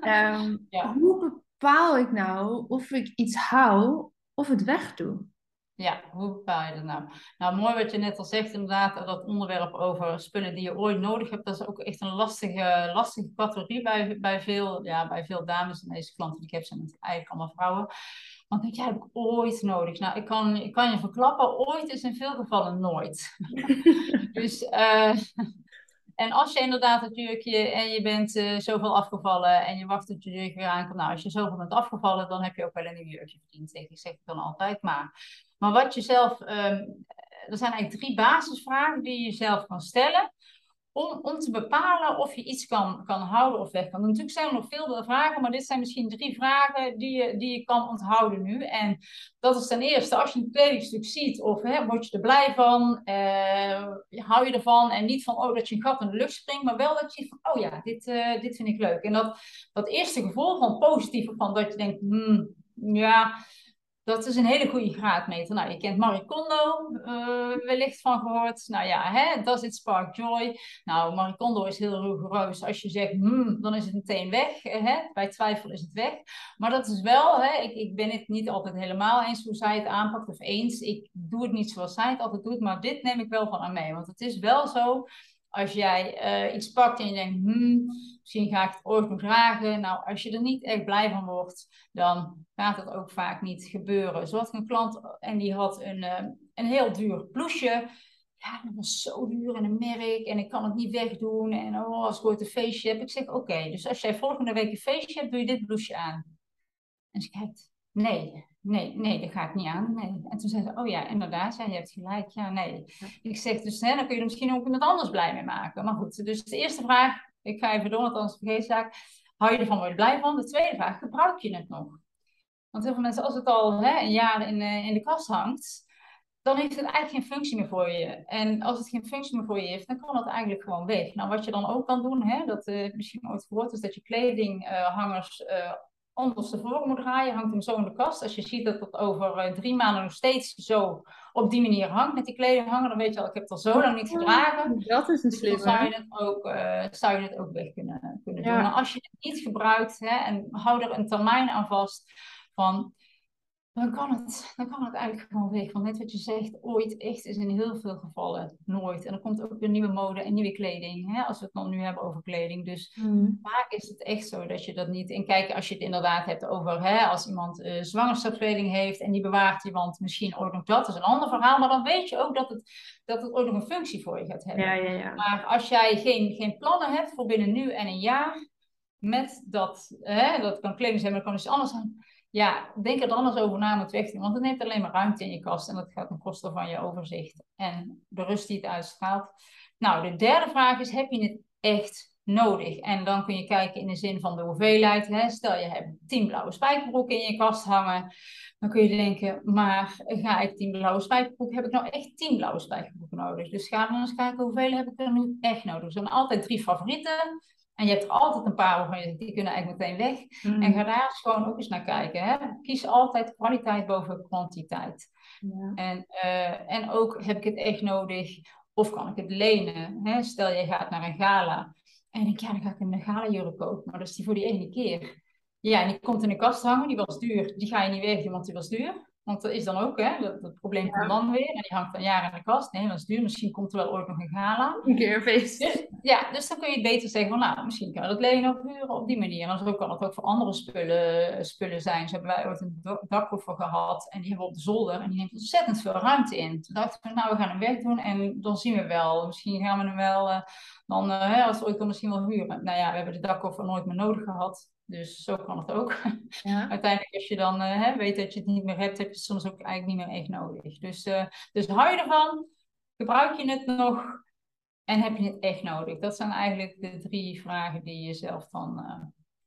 Speaker 2: Ehm,
Speaker 1: Ja.
Speaker 2: Hoe bepaal ik nou of ik iets hou of het wegdoe?
Speaker 1: Ja, hoe bepaal je dat nou? Nou, mooi wat je net al zegt, inderdaad, dat onderwerp over spullen die je ooit nodig hebt, dat is ook echt een lastige, lastige categorie bij, bij, veel, ja, bij veel dames. En deze klanten die ik heb zijn eigenlijk allemaal vrouwen. Want denk jij, heb ik ooit nodig? Nou, ik kan, ik kan je verklappen, ooit is in veel gevallen nooit. dus, eh, en als je inderdaad het jurkje en je bent eh, zoveel afgevallen en je wacht tot je jurkje weer aankomt. Nou, als je zoveel bent afgevallen, dan heb je ook wel een nieuw jurkje verdiend. Ik zeg het dan altijd maar. Maar wat je zelf, ehm, er zijn eigenlijk drie basisvragen die je zelf kan stellen. Om, om te bepalen of je iets kan, kan houden of weg kan. Natuurlijk zijn er nog veel vragen, maar dit zijn misschien drie vragen die je, die je kan onthouden nu. En dat is ten eerste, als je een kledingstuk ziet, of hè, word je er blij van, eh, hou je ervan en niet van oh, dat je een gat in de lucht springt, maar wel dat je van oh ja, dit, eh, dit vind ik leuk. En dat, dat eerste gevoel van positief, van dat je denkt, hmm, ja, dat is een hele goede graadmeter. Nou, je kent Marie Kondo, uh, wellicht van gehoord. Nou ja, hè, does it spark joy? Nou, Marie Kondo is heel rigoureus. Als je zegt, hmm, dan is het meteen weg. Hè? Bij twijfel is het weg. Maar dat is wel, hè, ik, ik ben het niet altijd helemaal eens hoe zij het aanpakt of eens. Ik doe het niet zoals zij het altijd doet, maar dit neem ik wel van aan mee. Want het is wel zo, als jij uh, iets pakt en je denkt, hmm, misschien ga ik het ooit nog dragen. Nou, als je er niet echt blij van wordt, dan gaat het ook vaak niet gebeuren. Zo had ik een klant en die had een, uh, een heel duur blouseje. Ja, dat was zo duur en een merk en ik kan het niet wegdoen. En oh, als ik ooit een feestje heb. Ik zeg, oké, dus als jij volgende week een feestje hebt, doe je dit blouseje aan. En ze kijkt, nee, nee, nee, dat ga ik niet aan. Nee. En toen zei ze, oh ja, inderdaad, ja, je hebt gelijk. Ja, nee. Ik zeg, dus hè, dan kun je er misschien ook iemand anders blij mee maken. Maar goed, dus de eerste vraag, ik ga even door, want anders vergeet ik zaak. Hou je ervan, word je blij van? De tweede vraag, gebruik je het nog? Want heel veel mensen, als het al hè, een jaar in, uh, in de kast hangt, dan heeft het eigenlijk geen functie meer voor je. En als het geen functie meer voor je heeft, dan kan het eigenlijk gewoon weg. Nou, wat je dan ook kan doen, hè, dat uh, misschien ooit gehoord is, dat je kledinghangers uh, ondersteboven moet draaien. Hangt hem zo in de kast. Als je ziet dat het over drie maanden nog steeds zo op die manier hangt met die kledinghanger, dan weet je al, ik heb het al zo lang niet gedragen.
Speaker 2: Dat is een
Speaker 1: Dus
Speaker 2: slimme.
Speaker 1: dan zou je het ook, uh, zou je het ook weg kunnen, kunnen
Speaker 2: Ja.
Speaker 1: doen. Maar als je het niet gebruikt hè, en hou er een termijn aan vast van dan kan, het, dan kan het eigenlijk gewoon weg. Want net wat je zegt, ooit echt is in heel veel gevallen nooit. En er komt ook weer nieuwe mode en nieuwe kleding. Hè, als we het dan nu hebben over kleding. Dus
Speaker 2: Mm.
Speaker 1: vaak is het echt zo dat je dat niet... En kijk, als je het inderdaad hebt over... Hè, als iemand uh, zwangerschapskleding heeft en die bewaart die, want misschien ook nog dat is een ander verhaal. Maar dan weet je ook dat het, dat het ook nog een functie voor je gaat hebben.
Speaker 2: Ja, ja, ja.
Speaker 1: Maar als jij geen, geen plannen hebt voor binnen nu en een jaar... Met dat, hè, dat kan kleding zijn, maar dat kan iets anders zijn ja, denk er dan eens over na om het weg te doen. Want het neemt alleen maar ruimte in je kast en dat gaat ten koste van je overzicht en de rust die het uitstraalt. Nou, de derde vraag is, heb je het echt nodig? En dan kun je kijken in de zin van de hoeveelheid. Hè? Stel, je hebt tien blauwe spijkerbroeken in je kast hangen. Dan kun je denken, maar ga ik tien blauwe spijkerbroeken? Heb ik nou echt tien blauwe spijkerbroeken nodig? Dus ga dan eens kijken, hoeveel heb ik er nu echt nodig? Er zijn altijd drie favorieten. En je hebt er altijd een paar waarvan je die kunnen eigenlijk meteen weg.
Speaker 2: Mm.
Speaker 1: En ga daar eens gewoon ook eens naar kijken. Hè? Kies altijd kwaliteit boven kwantiteit.
Speaker 2: Ja.
Speaker 1: En, uh, en ook, heb ik het echt nodig? Of kan ik het lenen? Hè? Stel, je gaat naar een gala. En ik denk, ja, dan ga ik een gala jurk kopen. Maar dat is die voor die ene keer. Ja, en die komt in de kast hangen. Die was duur. Die ga je niet wegdoen, want die was duur. Want dat is dan ook, hè, dat, dat probleem komt
Speaker 2: Ja.
Speaker 1: dan weer. En die hangt dan jaren in de kast. Nee, dat is duur. Misschien komt er wel ooit nog een gala.
Speaker 2: Een keer een feest.
Speaker 1: Dus, ja, dus dan kun je beter zeggen van, nou, misschien kan je dat lenen of huren op die manier. En zo kan het ook voor andere spullen, spullen zijn. Zo hebben wij ooit een dak- dakkoffer gehad en die hebben we op de zolder en die neemt ontzettend veel ruimte in. Toen dachten we, nou, we gaan hem wegdoen en dan zien we wel. Misschien gaan we hem wel, eh, dan, eh, hè, als we ooit dan misschien wel huren. Nou ja, we hebben de dakkoffer nooit meer nodig gehad. Dus zo kan het ook.
Speaker 2: Ja.
Speaker 1: Uiteindelijk, als je dan eh, hè, weet dat je het niet meer hebt, heb je het soms ook eigenlijk niet meer echt nodig. Dus, eh, dus hou je ervan? Gebruik je het nog? En heb je het echt nodig? Dat zijn eigenlijk de drie vragen die je zelf dan eh,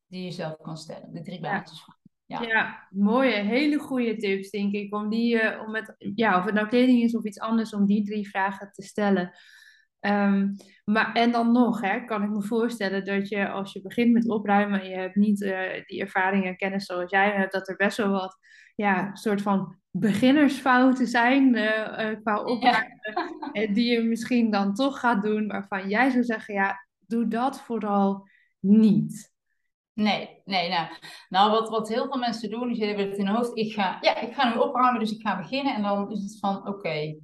Speaker 1: die je zelf kan stellen. De drie basisvragen.
Speaker 2: Ja. ja, mooie, hele goede tips, denk ik. Om die, uh, om met, ja, of het nou kleding is of iets anders, om die drie vragen te stellen. Um, maar, en dan nog, hè, kan ik me voorstellen dat je als je begint met opruimen en je hebt niet uh, die ervaring en kennis zoals jij hebt, dat er best wel wat ja, soort van beginnersfouten zijn uh, qua opruimen. Ja. Die je misschien dan toch gaat doen, waarvan jij zou zeggen, ja, doe dat vooral niet.
Speaker 1: Nee, nee, nou, nou wat, wat heel veel mensen doen, is je hebben het in hun hoofd, ik ga, ja, ik ga nu opruimen, dus ik ga beginnen. En dan is het van, oké,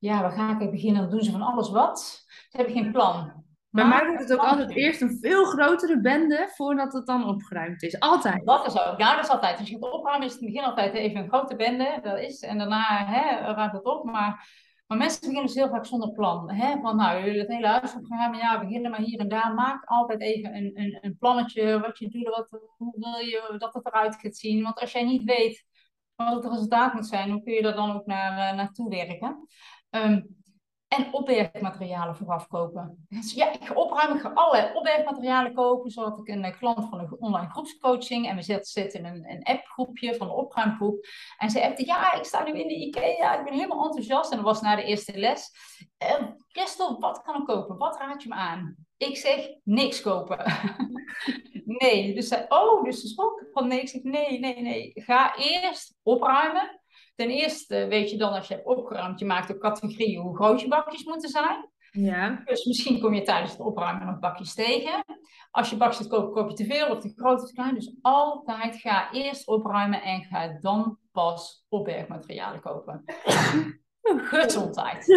Speaker 1: ja, waar ga ik beginnen? Dan doen ze van alles wat. Ze hebben geen plan.
Speaker 2: Bij mij wordt het ook altijd eerst een veel grotere bende voordat het dan opgeruimd is. Altijd.
Speaker 1: Dat is ook. Nou, dat is altijd. Als je het opruimen is het in het begin altijd even een grote bende. Dat is. En daarna hè, ruimt het op. Maar, maar mensen beginnen dus heel vaak zonder plan. Hè? Van nou, jullie het hele huis opruimen. Ja, beginnen maar hier en daar. Maak altijd even een, een, een plannetje. Wat je doet. Wat, hoe wil je dat het eruit gaat zien. Want als jij niet weet wat het resultaat moet zijn. Hoe kun je daar dan ook naar, uh, naartoe werken? Um, en opbergmaterialen vooraf kopen. Dus ja, ik ga opruimen, ik ga allerlei opbergmaterialen kopen. Zo had ik een klant van een online groepscoaching. En we zitten in een, een appgroepje van de opruimgroep. En ze appte, ja, ik sta nu in de IKEA. Ik ben helemaal enthousiast. En dat was na de eerste les. Uh, Christel, wat kan ik kopen? Wat raad je me aan? Ik zeg, niks kopen. nee. Dus zij, oh, dus ze sprak van nee. Ik zeg, nee, nee, nee. Ga eerst opruimen Ten eerste weet je dan als je hebt opgeruimd, je maakt ook categorieën hoe groot je bakjes moeten zijn.
Speaker 2: Ja.
Speaker 1: Dus misschien kom je tijdens het opruimen nog bakjes tegen. Als je bakjes koopt, koop je te veel of te groot of te klein. Dus altijd ga eerst opruimen en ga dan pas opbergmaterialen kopen. Gezondheid.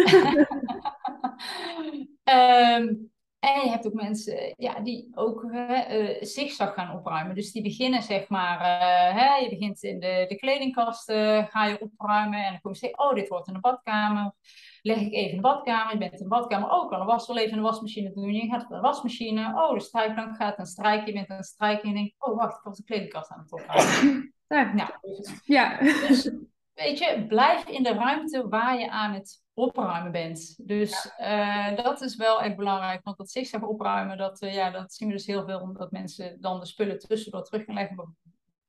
Speaker 1: um, En je hebt ook mensen ja, die ook uh, zigzag gaan opruimen. Dus die beginnen zeg maar, uh, hè, je begint in de, de kledingkasten, ga je opruimen en dan kom je zeggen, oh dit wordt in de badkamer. Leg ik even in de badkamer, je bent in de badkamer, oh kan de was wel even in de wasmachine doen. Je gaat naar de wasmachine, oh de strijkplank gaat een strijken, je bent aan het strijken en je denkt, oh wacht, ik was de kledingkast aan het opruimen.
Speaker 2: ja. ja.
Speaker 1: Dus, weet je, blijf in de ruimte waar je aan het opruimen bent. Dus uh, dat is wel echt belangrijk, want dat zigzag opruimen, dat, uh, ja, dat zien we dus heel veel, omdat mensen dan de spullen tussendoor terug gaan leggen.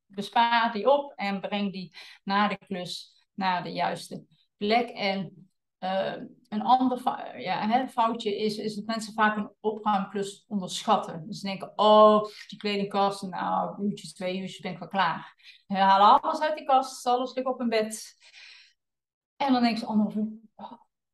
Speaker 1: Bespaar die op en breng die na de klus naar de juiste plek. En uh, een ander ja, hè, foutje is, is dat mensen vaak een opruimklus onderschatten. Dus ze denken, oh, die kledingkast, nou, uurtjes, twee uurtjes ben ik wel klaar. Halen alles uit die kast, alles ligt op een bed. En dan denk ze anderhalf oh,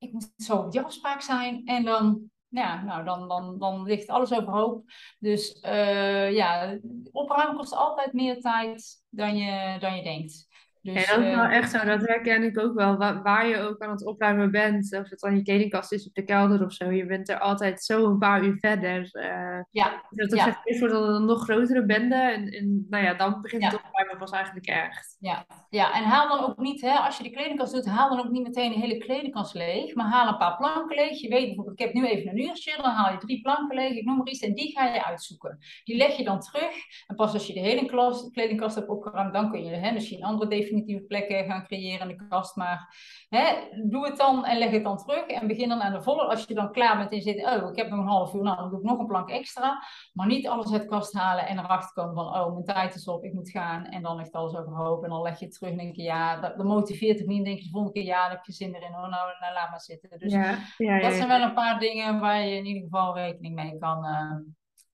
Speaker 1: ik moet zo op die afspraak zijn. En dan, ja, nou, dan, dan, dan ligt alles overhoop. Dus uh, ja, opruimen kost altijd meer tijd dan je, dan je denkt.
Speaker 2: Dus, ja, dat is wel eh, echt zo. Dat herken ik ook wel. Waar, waar, je ook aan het opruimen bent. Of het dan je kledingkast is op de kelder of zo. Je bent er altijd zo een paar uur verder. Uh,
Speaker 1: ja.
Speaker 2: Dat er ja. wordt dan een nog grotere bende. En, en nou ja, dan begint het opruimen pas eigenlijk echt.
Speaker 1: Ja. ja, en haal dan ook niet, hè, als je de kledingkast doet, haal dan ook niet meteen de hele kledingkast leeg. Maar haal een paar planken leeg. Je weet bijvoorbeeld, ik heb nu even een uurtje. Dan haal je drie planken leeg. Ik noem maar iets. En die ga je uitzoeken. Die leg je dan terug. En pas als je de hele kledingkast hebt opgeruimd, dan kun je hè, misschien andere definitie definitieve plekken gaan creëren in de kast. Maar hè, doe het dan en leg het dan terug. En begin dan aan de volle. Als je dan klaar bent en zit, oh, ik heb nog een half uur, nou, dan doe ik nog een plank extra. Maar niet alles uit de kast halen en erachter komen van, oh, mijn tijd is op, ik moet gaan. En dan ligt alles overhoop. En dan leg je het terug en denk je, ja, dat, dat motiveert het niet. Dan denk je de volgende keer, ja, daar heb je zin erin. Oh, nou, nou, laat maar zitten. Dus
Speaker 2: ja, ja,
Speaker 1: dat zijn wel een paar dingen waar je in ieder geval rekening mee kan, uh,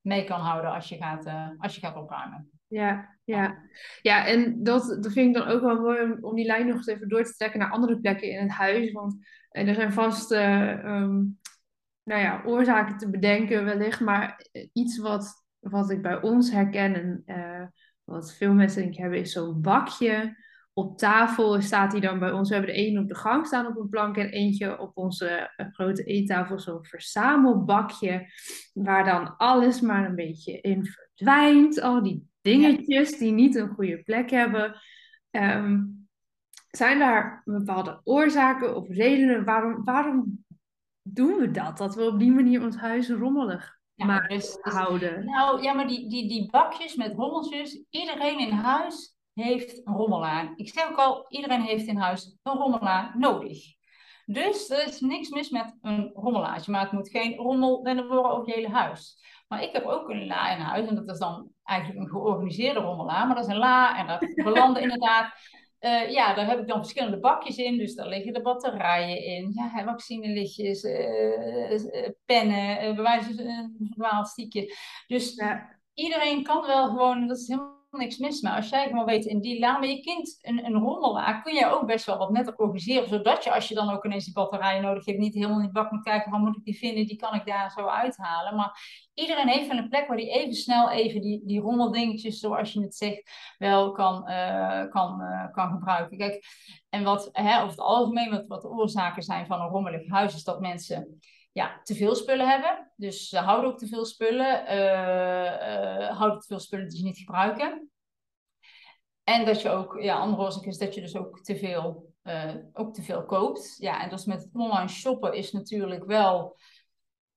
Speaker 1: mee kan houden als je gaat, uh, als je gaat opruimen.
Speaker 2: Ja, ja. ja en dat, dat vind ik dan ook wel mooi om, die lijn nog eens even door te trekken naar andere plekken in het huis. Want en er zijn vast uh, um, nou ja, oorzaken te bedenken wellicht, maar iets wat, wat ik bij ons herken en wat veel mensen denk ik hebben, is zo'n bakje. Op tafel staat hij dan bij ons. We hebben de ene op de gang staan op een plank en eentje op onze grote eettafel. Zo'n verzamelbakje waar dan alles maar een beetje in verdwijnt. Al die dingetjes die niet een goede plek hebben. Ehm, zijn daar bepaalde oorzaken of redenen waarom, waarom doen we dat? Dat we op die manier ons huis rommelig maar dus, dus, houden.
Speaker 1: Nou ja, maar die, die, die bakjes met rommeltjes, iedereen in huis heeft een rommelaar. Ik zeg ook al, iedereen heeft in huis een rommelaar nodig. Dus er is niks mis met een rommelaartje, maar het moet geen rommel worden over je hele huis. Maar ik heb ook een la in huis en dat is dan eigenlijk een georganiseerde rommelaar, maar dat is een la en daar belanden inderdaad uh, ja, daar heb ik dan verschillende bakjes in. Dus daar liggen de batterijen in. Ja, vaccinelichtjes, uh, pennen, uh, bewijzen, een verdwaald stiekje. Dus ja. iedereen kan wel gewoon, dat is helemaal niks mis mee. Als jij gewoon weet in die la met je kind een, een rommelaar, kun je ook best wel wat netter organiseren. Zodat je, als je dan ook ineens die batterijen nodig hebt, niet helemaal in die bak moet kijken, waar moet ik die vinden, die kan ik daar zo uithalen. Maar iedereen heeft een plek waar die even snel even die, die rommeldingetjes, zoals je het zegt, wel kan, uh, kan, uh, kan gebruiken. Kijk, en wat hè, over het algemeen, wat, wat de oorzaken zijn van een rommelig huis, is dat mensen ja, te veel spullen hebben. Dus ze houden ook te veel spullen. Uh, houden te veel spullen die ze niet gebruiken. En dat je ook, ja, andere oorzaak is dat je dus ook te veel, uh, ook te veel koopt. Ja, en dus met online shoppen is natuurlijk wel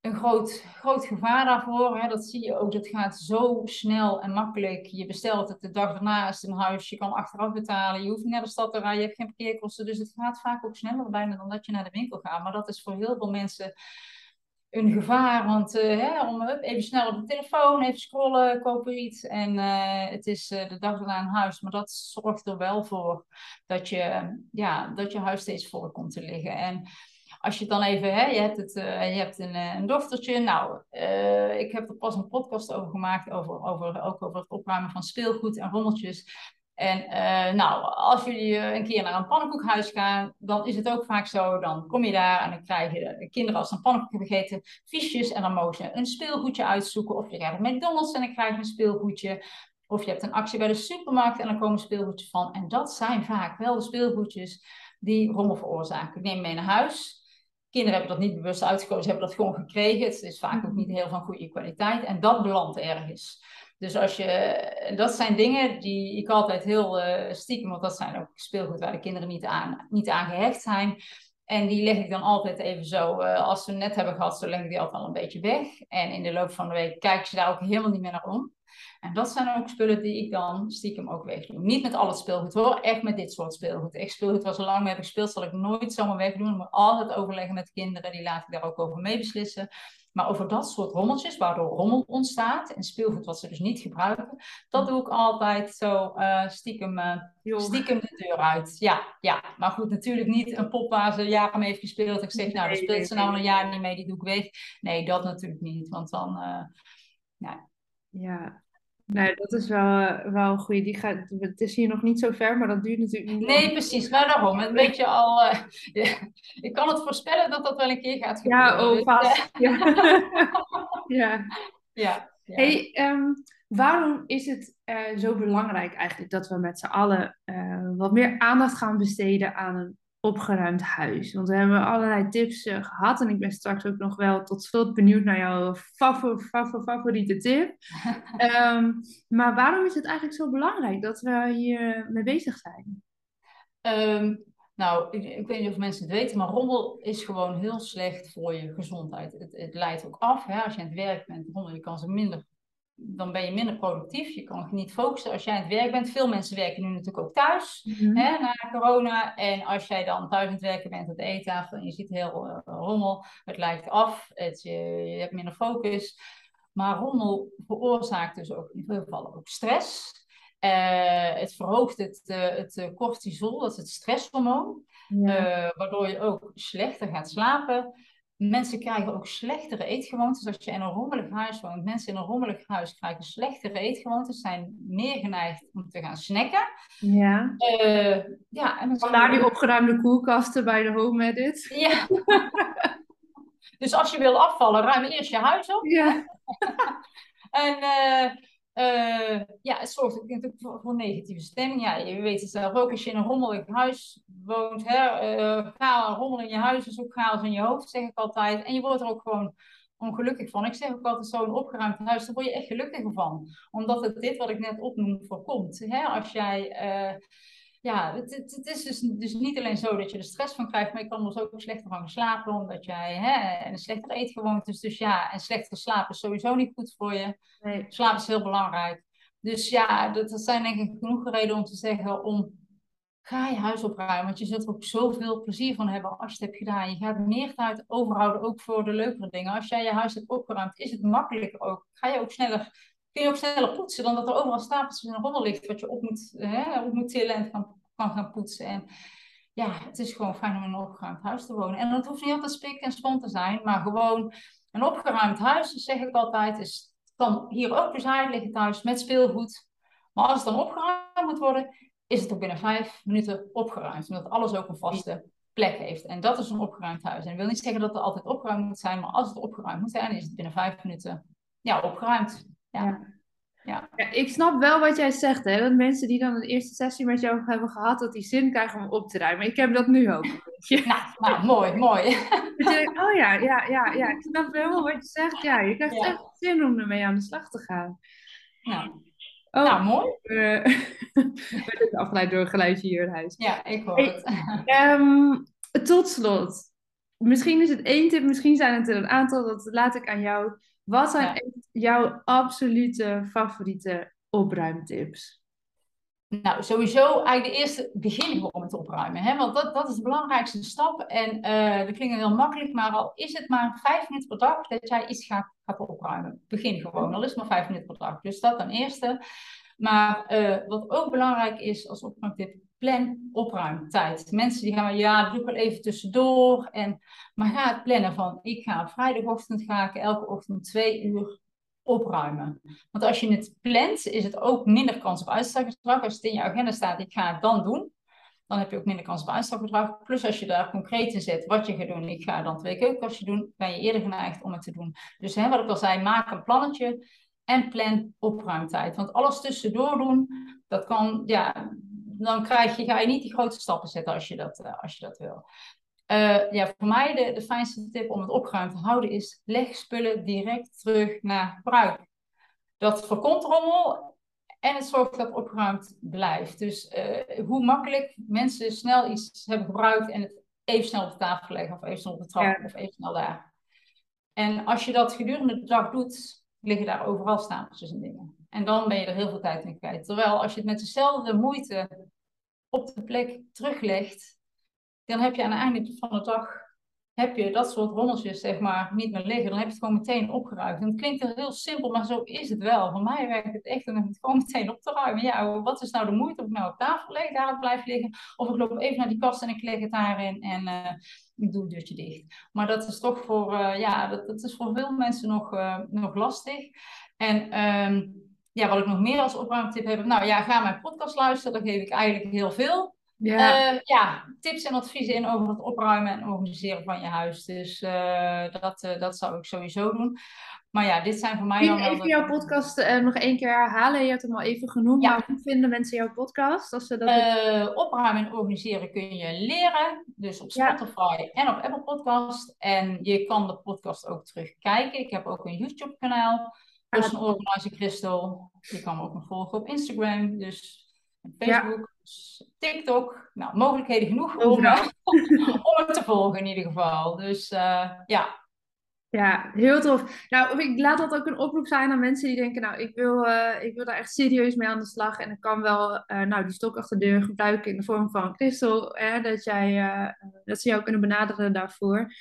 Speaker 1: een groot, groot gevaar daarvoor. Hè. Dat zie je ook, dat gaat zo snel en makkelijk. Je bestelt het de dag daarna is het een huis, je kan achteraf betalen, je hoeft niet naar de stad te rijden, je hebt geen parkeerkosten. Dus het gaat vaak ook sneller bijna dan dat je naar de winkel gaat. Maar dat is voor heel veel mensen een gevaar. Want uh, hè, om even snel op de telefoon, even scrollen, kopen iets. En uh, het is uh, de dag daarna een huis. Maar dat zorgt er wel voor dat je, ja, dat je huis steeds voor komt te liggen. En als je dan even, hè, je hebt, het, je hebt een, een dochtertje. Nou, ik heb er pas een podcast over gemaakt. Over, over, ook over het opruimen van speelgoed en rommeltjes. En nou, als jullie een keer naar een pannenkoekhuis gaan, dan is het ook vaak zo, dan kom je daar en dan krijg je kinderen als ze een pannenkoek hebben gegeten, fiches en dan mogen ze een speelgoedje uitzoeken. Of je gaat naar McDonald's en dan krijg je een speelgoedje. Of je hebt een actie bij de supermarkt en dan komen speelgoedjes van. En dat zijn vaak wel de speelgoedjes die rommel veroorzaken. Ik neem mee naar huis. Kinderen hebben dat niet bewust uitgekozen, hebben dat gewoon gekregen. Het is vaak ook niet heel van goede kwaliteit. En dat belandt ergens. Dus als je, dat zijn dingen die ik altijd heel uh, stiekem, want dat zijn ook speelgoed waar de kinderen niet aan, niet aan gehecht zijn. En die leg ik dan altijd even zo, uh, als ze net hebben gehad, zo leg ik die altijd al een beetje weg. En in de loop van de week kijken ze daar ook helemaal niet meer naar om. En dat zijn ook spullen die ik dan stiekem ook wegdoe. Niet met al het speelgoed hoor, echt met dit soort speelgoed. Echt speelgoed was lang mee heb gespeeld, zal ik nooit zomaar wegdoen. Ik moet altijd overleggen met de kinderen, die laat ik daar ook over mee beslissen. Maar over dat soort rommeltjes, waardoor rommel ontstaat en speelgoed wat ze dus niet gebruiken, dat doe ik altijd zo uh, stiekem, uh, stiekem de deur uit. Ja, ja, maar goed, natuurlijk niet een pop waar ze jaren mee heeft gespeeld. Ik zeg, nou, daar speelt ze nou een jaar niet mee, die doe ik weg. Nee, dat natuurlijk niet, want dan, uh,
Speaker 2: ja. Ja, Nee, dat is wel, wel een goede. Die gaat, het is hier nog niet zo ver, maar dat duurt natuurlijk niet.
Speaker 1: Nee, precies. Maar daarom. Een beetje al. Uh, ja, ik kan het voorspellen dat dat wel een keer gaat gebeuren.
Speaker 2: Ja, oh, dus, vast. ja. ja.
Speaker 1: ja.
Speaker 2: Hey, um, waarom is het uh, zo belangrijk eigenlijk dat we met z'n allen wat meer aandacht gaan besteden aan een opgeruimd huis? Want we hebben allerlei tips uh, gehad en ik ben straks ook nog wel tot slot benieuwd naar jouw favor, favor, favoriete tip. um, maar waarom is het eigenlijk zo belangrijk dat we hier mee bezig zijn?
Speaker 1: Um, nou, ik, ik, weet niet of mensen het weten, maar rommel is gewoon heel slecht voor je gezondheid. Het, het leidt ook af. Hè? Als je aan het werk bent, rommel, je kan ze minder dan ben je minder productief. Je kan niet focussen als jij aan het werk bent. Veel mensen werken nu natuurlijk ook thuis mm hè, na corona. En als jij dan thuis aan het werken bent, aan het eten en je ziet heel uh, rommel, het lijkt af, het, je, je, hebt minder focus. Maar rommel veroorzaakt dus ook in veel gevallen ook stress. Uh, het verhoogt het, uh, het cortisol, dat is het stresshormoon. Ja. waardoor je ook slechter gaat slapen. Mensen krijgen ook slechtere eetgewoontes. Als je in een rommelig huis woont, mensen in een rommelig huis krijgen slechtere eetgewoontes, zijn meer geneigd om te gaan snacken.
Speaker 2: Ja.
Speaker 1: Uh, ja en
Speaker 2: Vandaar die opgeruimde koelkasten bij de Home Edit.
Speaker 1: Ja. dus als je wil afvallen, ruim eerst je huis op.
Speaker 2: Ja.
Speaker 1: en uh, uh, ja, het zorgt natuurlijk voor, voor, negatieve stemming. Ja, je weet het zelf ook, als je in een rommelig huis woont, hè, uh, ga rommel in je huis is ook chaos in je hoofd, zeg ik altijd. En je wordt er ook gewoon ongelukkig van. Ik zeg ook altijd, zo'n opgeruimd huis, daar word je echt gelukkiger van. Omdat het dit wat ik net opnoem voorkomt. Hè? Als jij... Uh, ja, het, het, het, is dus, dus niet alleen zo dat je er stress van krijgt, maar je kan er dus ook slechter van slapen, omdat jij hè, een slechter eetgewoonte is. Dus ja, en slechter slapen is sowieso niet goed voor je. Nee. Slaap is heel belangrijk. Dus ja, dat, dat zijn denk ik genoeg redenen om te zeggen om ga je huis opruimen. Want je zult er ook zoveel plezier van hebben als je het hebt gedaan. Je gaat meer tijd overhouden, ook voor de leukere dingen. Als jij je huis hebt opgeruimd, is het makkelijker ook. Ga je ook sneller, kun je ook sneller poetsen dan dat er overal stapels in een rommel ligt wat je op moet, hè, op moet tillen en kan, gaan poetsen. En ja, het is gewoon fijn om in een opgeruimd huis te wonen. En dat hoeft niet altijd spik en span te zijn, maar gewoon een opgeruimd huis, dat zeg ik altijd, is, kan hier ook bezaaid liggen thuis met speelgoed. Maar als het dan opgeruimd moet worden, is het ook binnen vijf minuten opgeruimd. Omdat alles ook een vaste plek heeft. En dat is een opgeruimd huis. En dat wil niet zeggen dat het altijd opgeruimd moet zijn, maar als het opgeruimd moet zijn, is het binnen vijf minuten ja, opgeruimd. Ja.
Speaker 2: ja. ja. ik snap wel wat jij zegt, hè? dat mensen die dan een eerste sessie met jou hebben gehad, dat die zin krijgen om op te ruimen. Ik heb dat nu ook.
Speaker 1: nou, nou, mooi, mooi.
Speaker 2: Dat je denkt, oh ja, ja, ja, ja, ik snap helemaal wat je zegt. Ja, je krijgt echt zin om ermee aan de slag te gaan.
Speaker 1: Nou, Oh, nou, mooi.
Speaker 2: Uh, werd afgeleid door een geluidje hier in huis.
Speaker 1: Ja, ik hoor het.
Speaker 2: Um, tot slot. Misschien is het één tip, misschien zijn het er een aantal. Dat laat ik aan jou. Wat zijn jouw absolute favoriete opruimtips?
Speaker 1: Nou, sowieso eigenlijk de eerste begin gewoon met opruimen. Hè? Want dat, dat is de belangrijkste stap. En uh, dat klinkt heel makkelijk, maar al is het maar vijf minuten per dag dat jij iets gaat, gaat opruimen. Begin gewoon, al is het maar vijf minuten per dag. Dus dat dan eerste. Maar uh, wat ook belangrijk is als opruimtip, plan opruimtijd. Mensen die gaan maar, ja, doe ik wel even tussendoor. En, maar ga het plannen van, ik ga vrijdagochtend ga ik elke ochtend twee uur opruimen. Want als je het plant, is het ook minder kans op uitstelgedrag. Als het in je agenda staat, ik ga het dan doen, dan heb je ook minder kans op uitstelgedrag. Plus als je daar concreet in zet wat je gaat doen, ik ga dan twee keukenkastjes doen, ben je eerder geneigd om het te doen. Dus hè, wat ik al zei, maak een plannetje en plan opruimtijd. Want alles tussendoor doen, dat kan, ja, dan krijg je, ga je niet die grote stappen zetten als je dat, uh, als je dat wil. Uh, ja, voor mij de, de fijnste tip om het opgeruimd te houden is: leg spullen direct terug naar gebruik. Dat voorkomt rommel en het zorgt dat het opgeruimd blijft. Dus uh, hoe makkelijk mensen snel iets hebben gebruikt en het even snel op de tafel leggen, of even snel op de trap, of even snel daar. En als je dat gedurende de dag doet, liggen daar overal stapeltjes en dingen. En dan ben je er heel veel tijd in kwijt. Terwijl als je het met dezelfde moeite op de plek teruglegt, dan heb je aan het einde van de dag heb je dat soort rommeltjes zeg maar niet meer liggen. Dan heb je het gewoon meteen opgeruimd. En het klinkt heel simpel, maar zo is het wel. Voor mij werkt het echt om het gewoon meteen op te ruimen. Ja, wat is nou de moeite of ik nou op tafel leg, daar het blijft liggen. Of ik loop even naar die kast en ik leg het daarin en uh, ik doe het deurtje dicht. Maar dat is toch voor, uh, ja, dat, is voor veel mensen nog, uh, nog lastig. En um, ja, wat ik nog meer als opruimtip heb. Nou ja, ga mijn podcast luisteren. Daar geef ik eigenlijk heel veel. Ja. Uh, ja, tips en adviezen in over het opruimen en organiseren van je huis. Dus uh, dat, uh, dat zou ik sowieso doen. Maar ja, dit zijn voor mij
Speaker 2: dan even jouw podcast nog één keer herhalen? Je hebt hem al even genoemd. Ja. Maar hoe vinden mensen jouw podcast? Als ze
Speaker 1: dat opruimen en organiseren kun je leren. Dus op Spotify ja. en op Apple Podcast. En je kan de podcast ook terugkijken. Ik heb ook een YouTube kanaal. Dus een organizer Crystal. Je kan me ook nog volgen op Instagram. Dus Facebook. TikTok. Nou, mogelijkheden genoeg om, eh, om het te volgen in ieder geval. Dus uh, ja.
Speaker 2: Ja, heel tof. Nou, ik laat dat ook een oproep zijn aan mensen die denken, nou, ik wil, uh, ik wil daar echt serieus mee aan de slag. En ik kan wel nou, die stok achter de deur gebruiken in de vorm van Christel. dat, jij, dat ze jou kunnen benaderen daarvoor.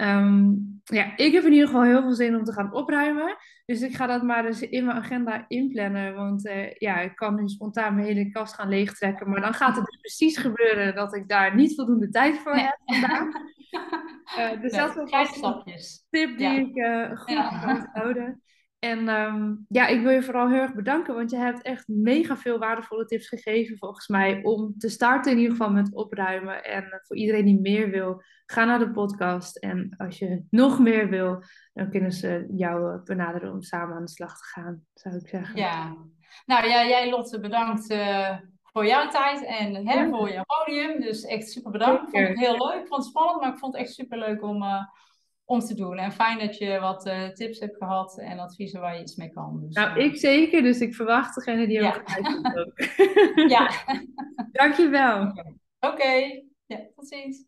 Speaker 2: Um, ja, ik heb in ieder geval heel veel zin om te gaan opruimen. Dus ik ga dat maar dus in mijn agenda inplannen. Want uh, ja, ik kan nu spontaan mijn hele kast gaan leegtrekken. Maar dan gaat het dus precies gebeuren dat ik daar niet voldoende tijd voor heb vandaag. Uh, dus nee, dat is wel een tip die ik uh, goed ja. kan houden. En um, ja, ik wil je vooral heel erg bedanken, want je hebt echt mega veel waardevolle tips gegeven volgens mij om te starten in ieder geval met opruimen. En uh, voor iedereen die meer wil, ga naar de podcast. En als je nog meer wil, dan kunnen ze jou uh, benaderen om samen aan de slag te gaan, zou ik zeggen.
Speaker 1: Ja, nou ja, jij Lotte, bedankt uh, voor jouw tijd en hè, ja. voor je podium. Dus echt super bedankt. Ik vond het heel leuk, ik vond het spannend, maar ik vond het echt super leuk om om te doen. En fijn dat je wat uh, tips hebt gehad en adviezen waar je iets mee kan.
Speaker 2: Dus, nou, uh, ik zeker. Dus ik verwacht degene die ja. ook
Speaker 1: Ja.
Speaker 2: Dankjewel.
Speaker 1: Oké. Okay. Ja, tot ziens.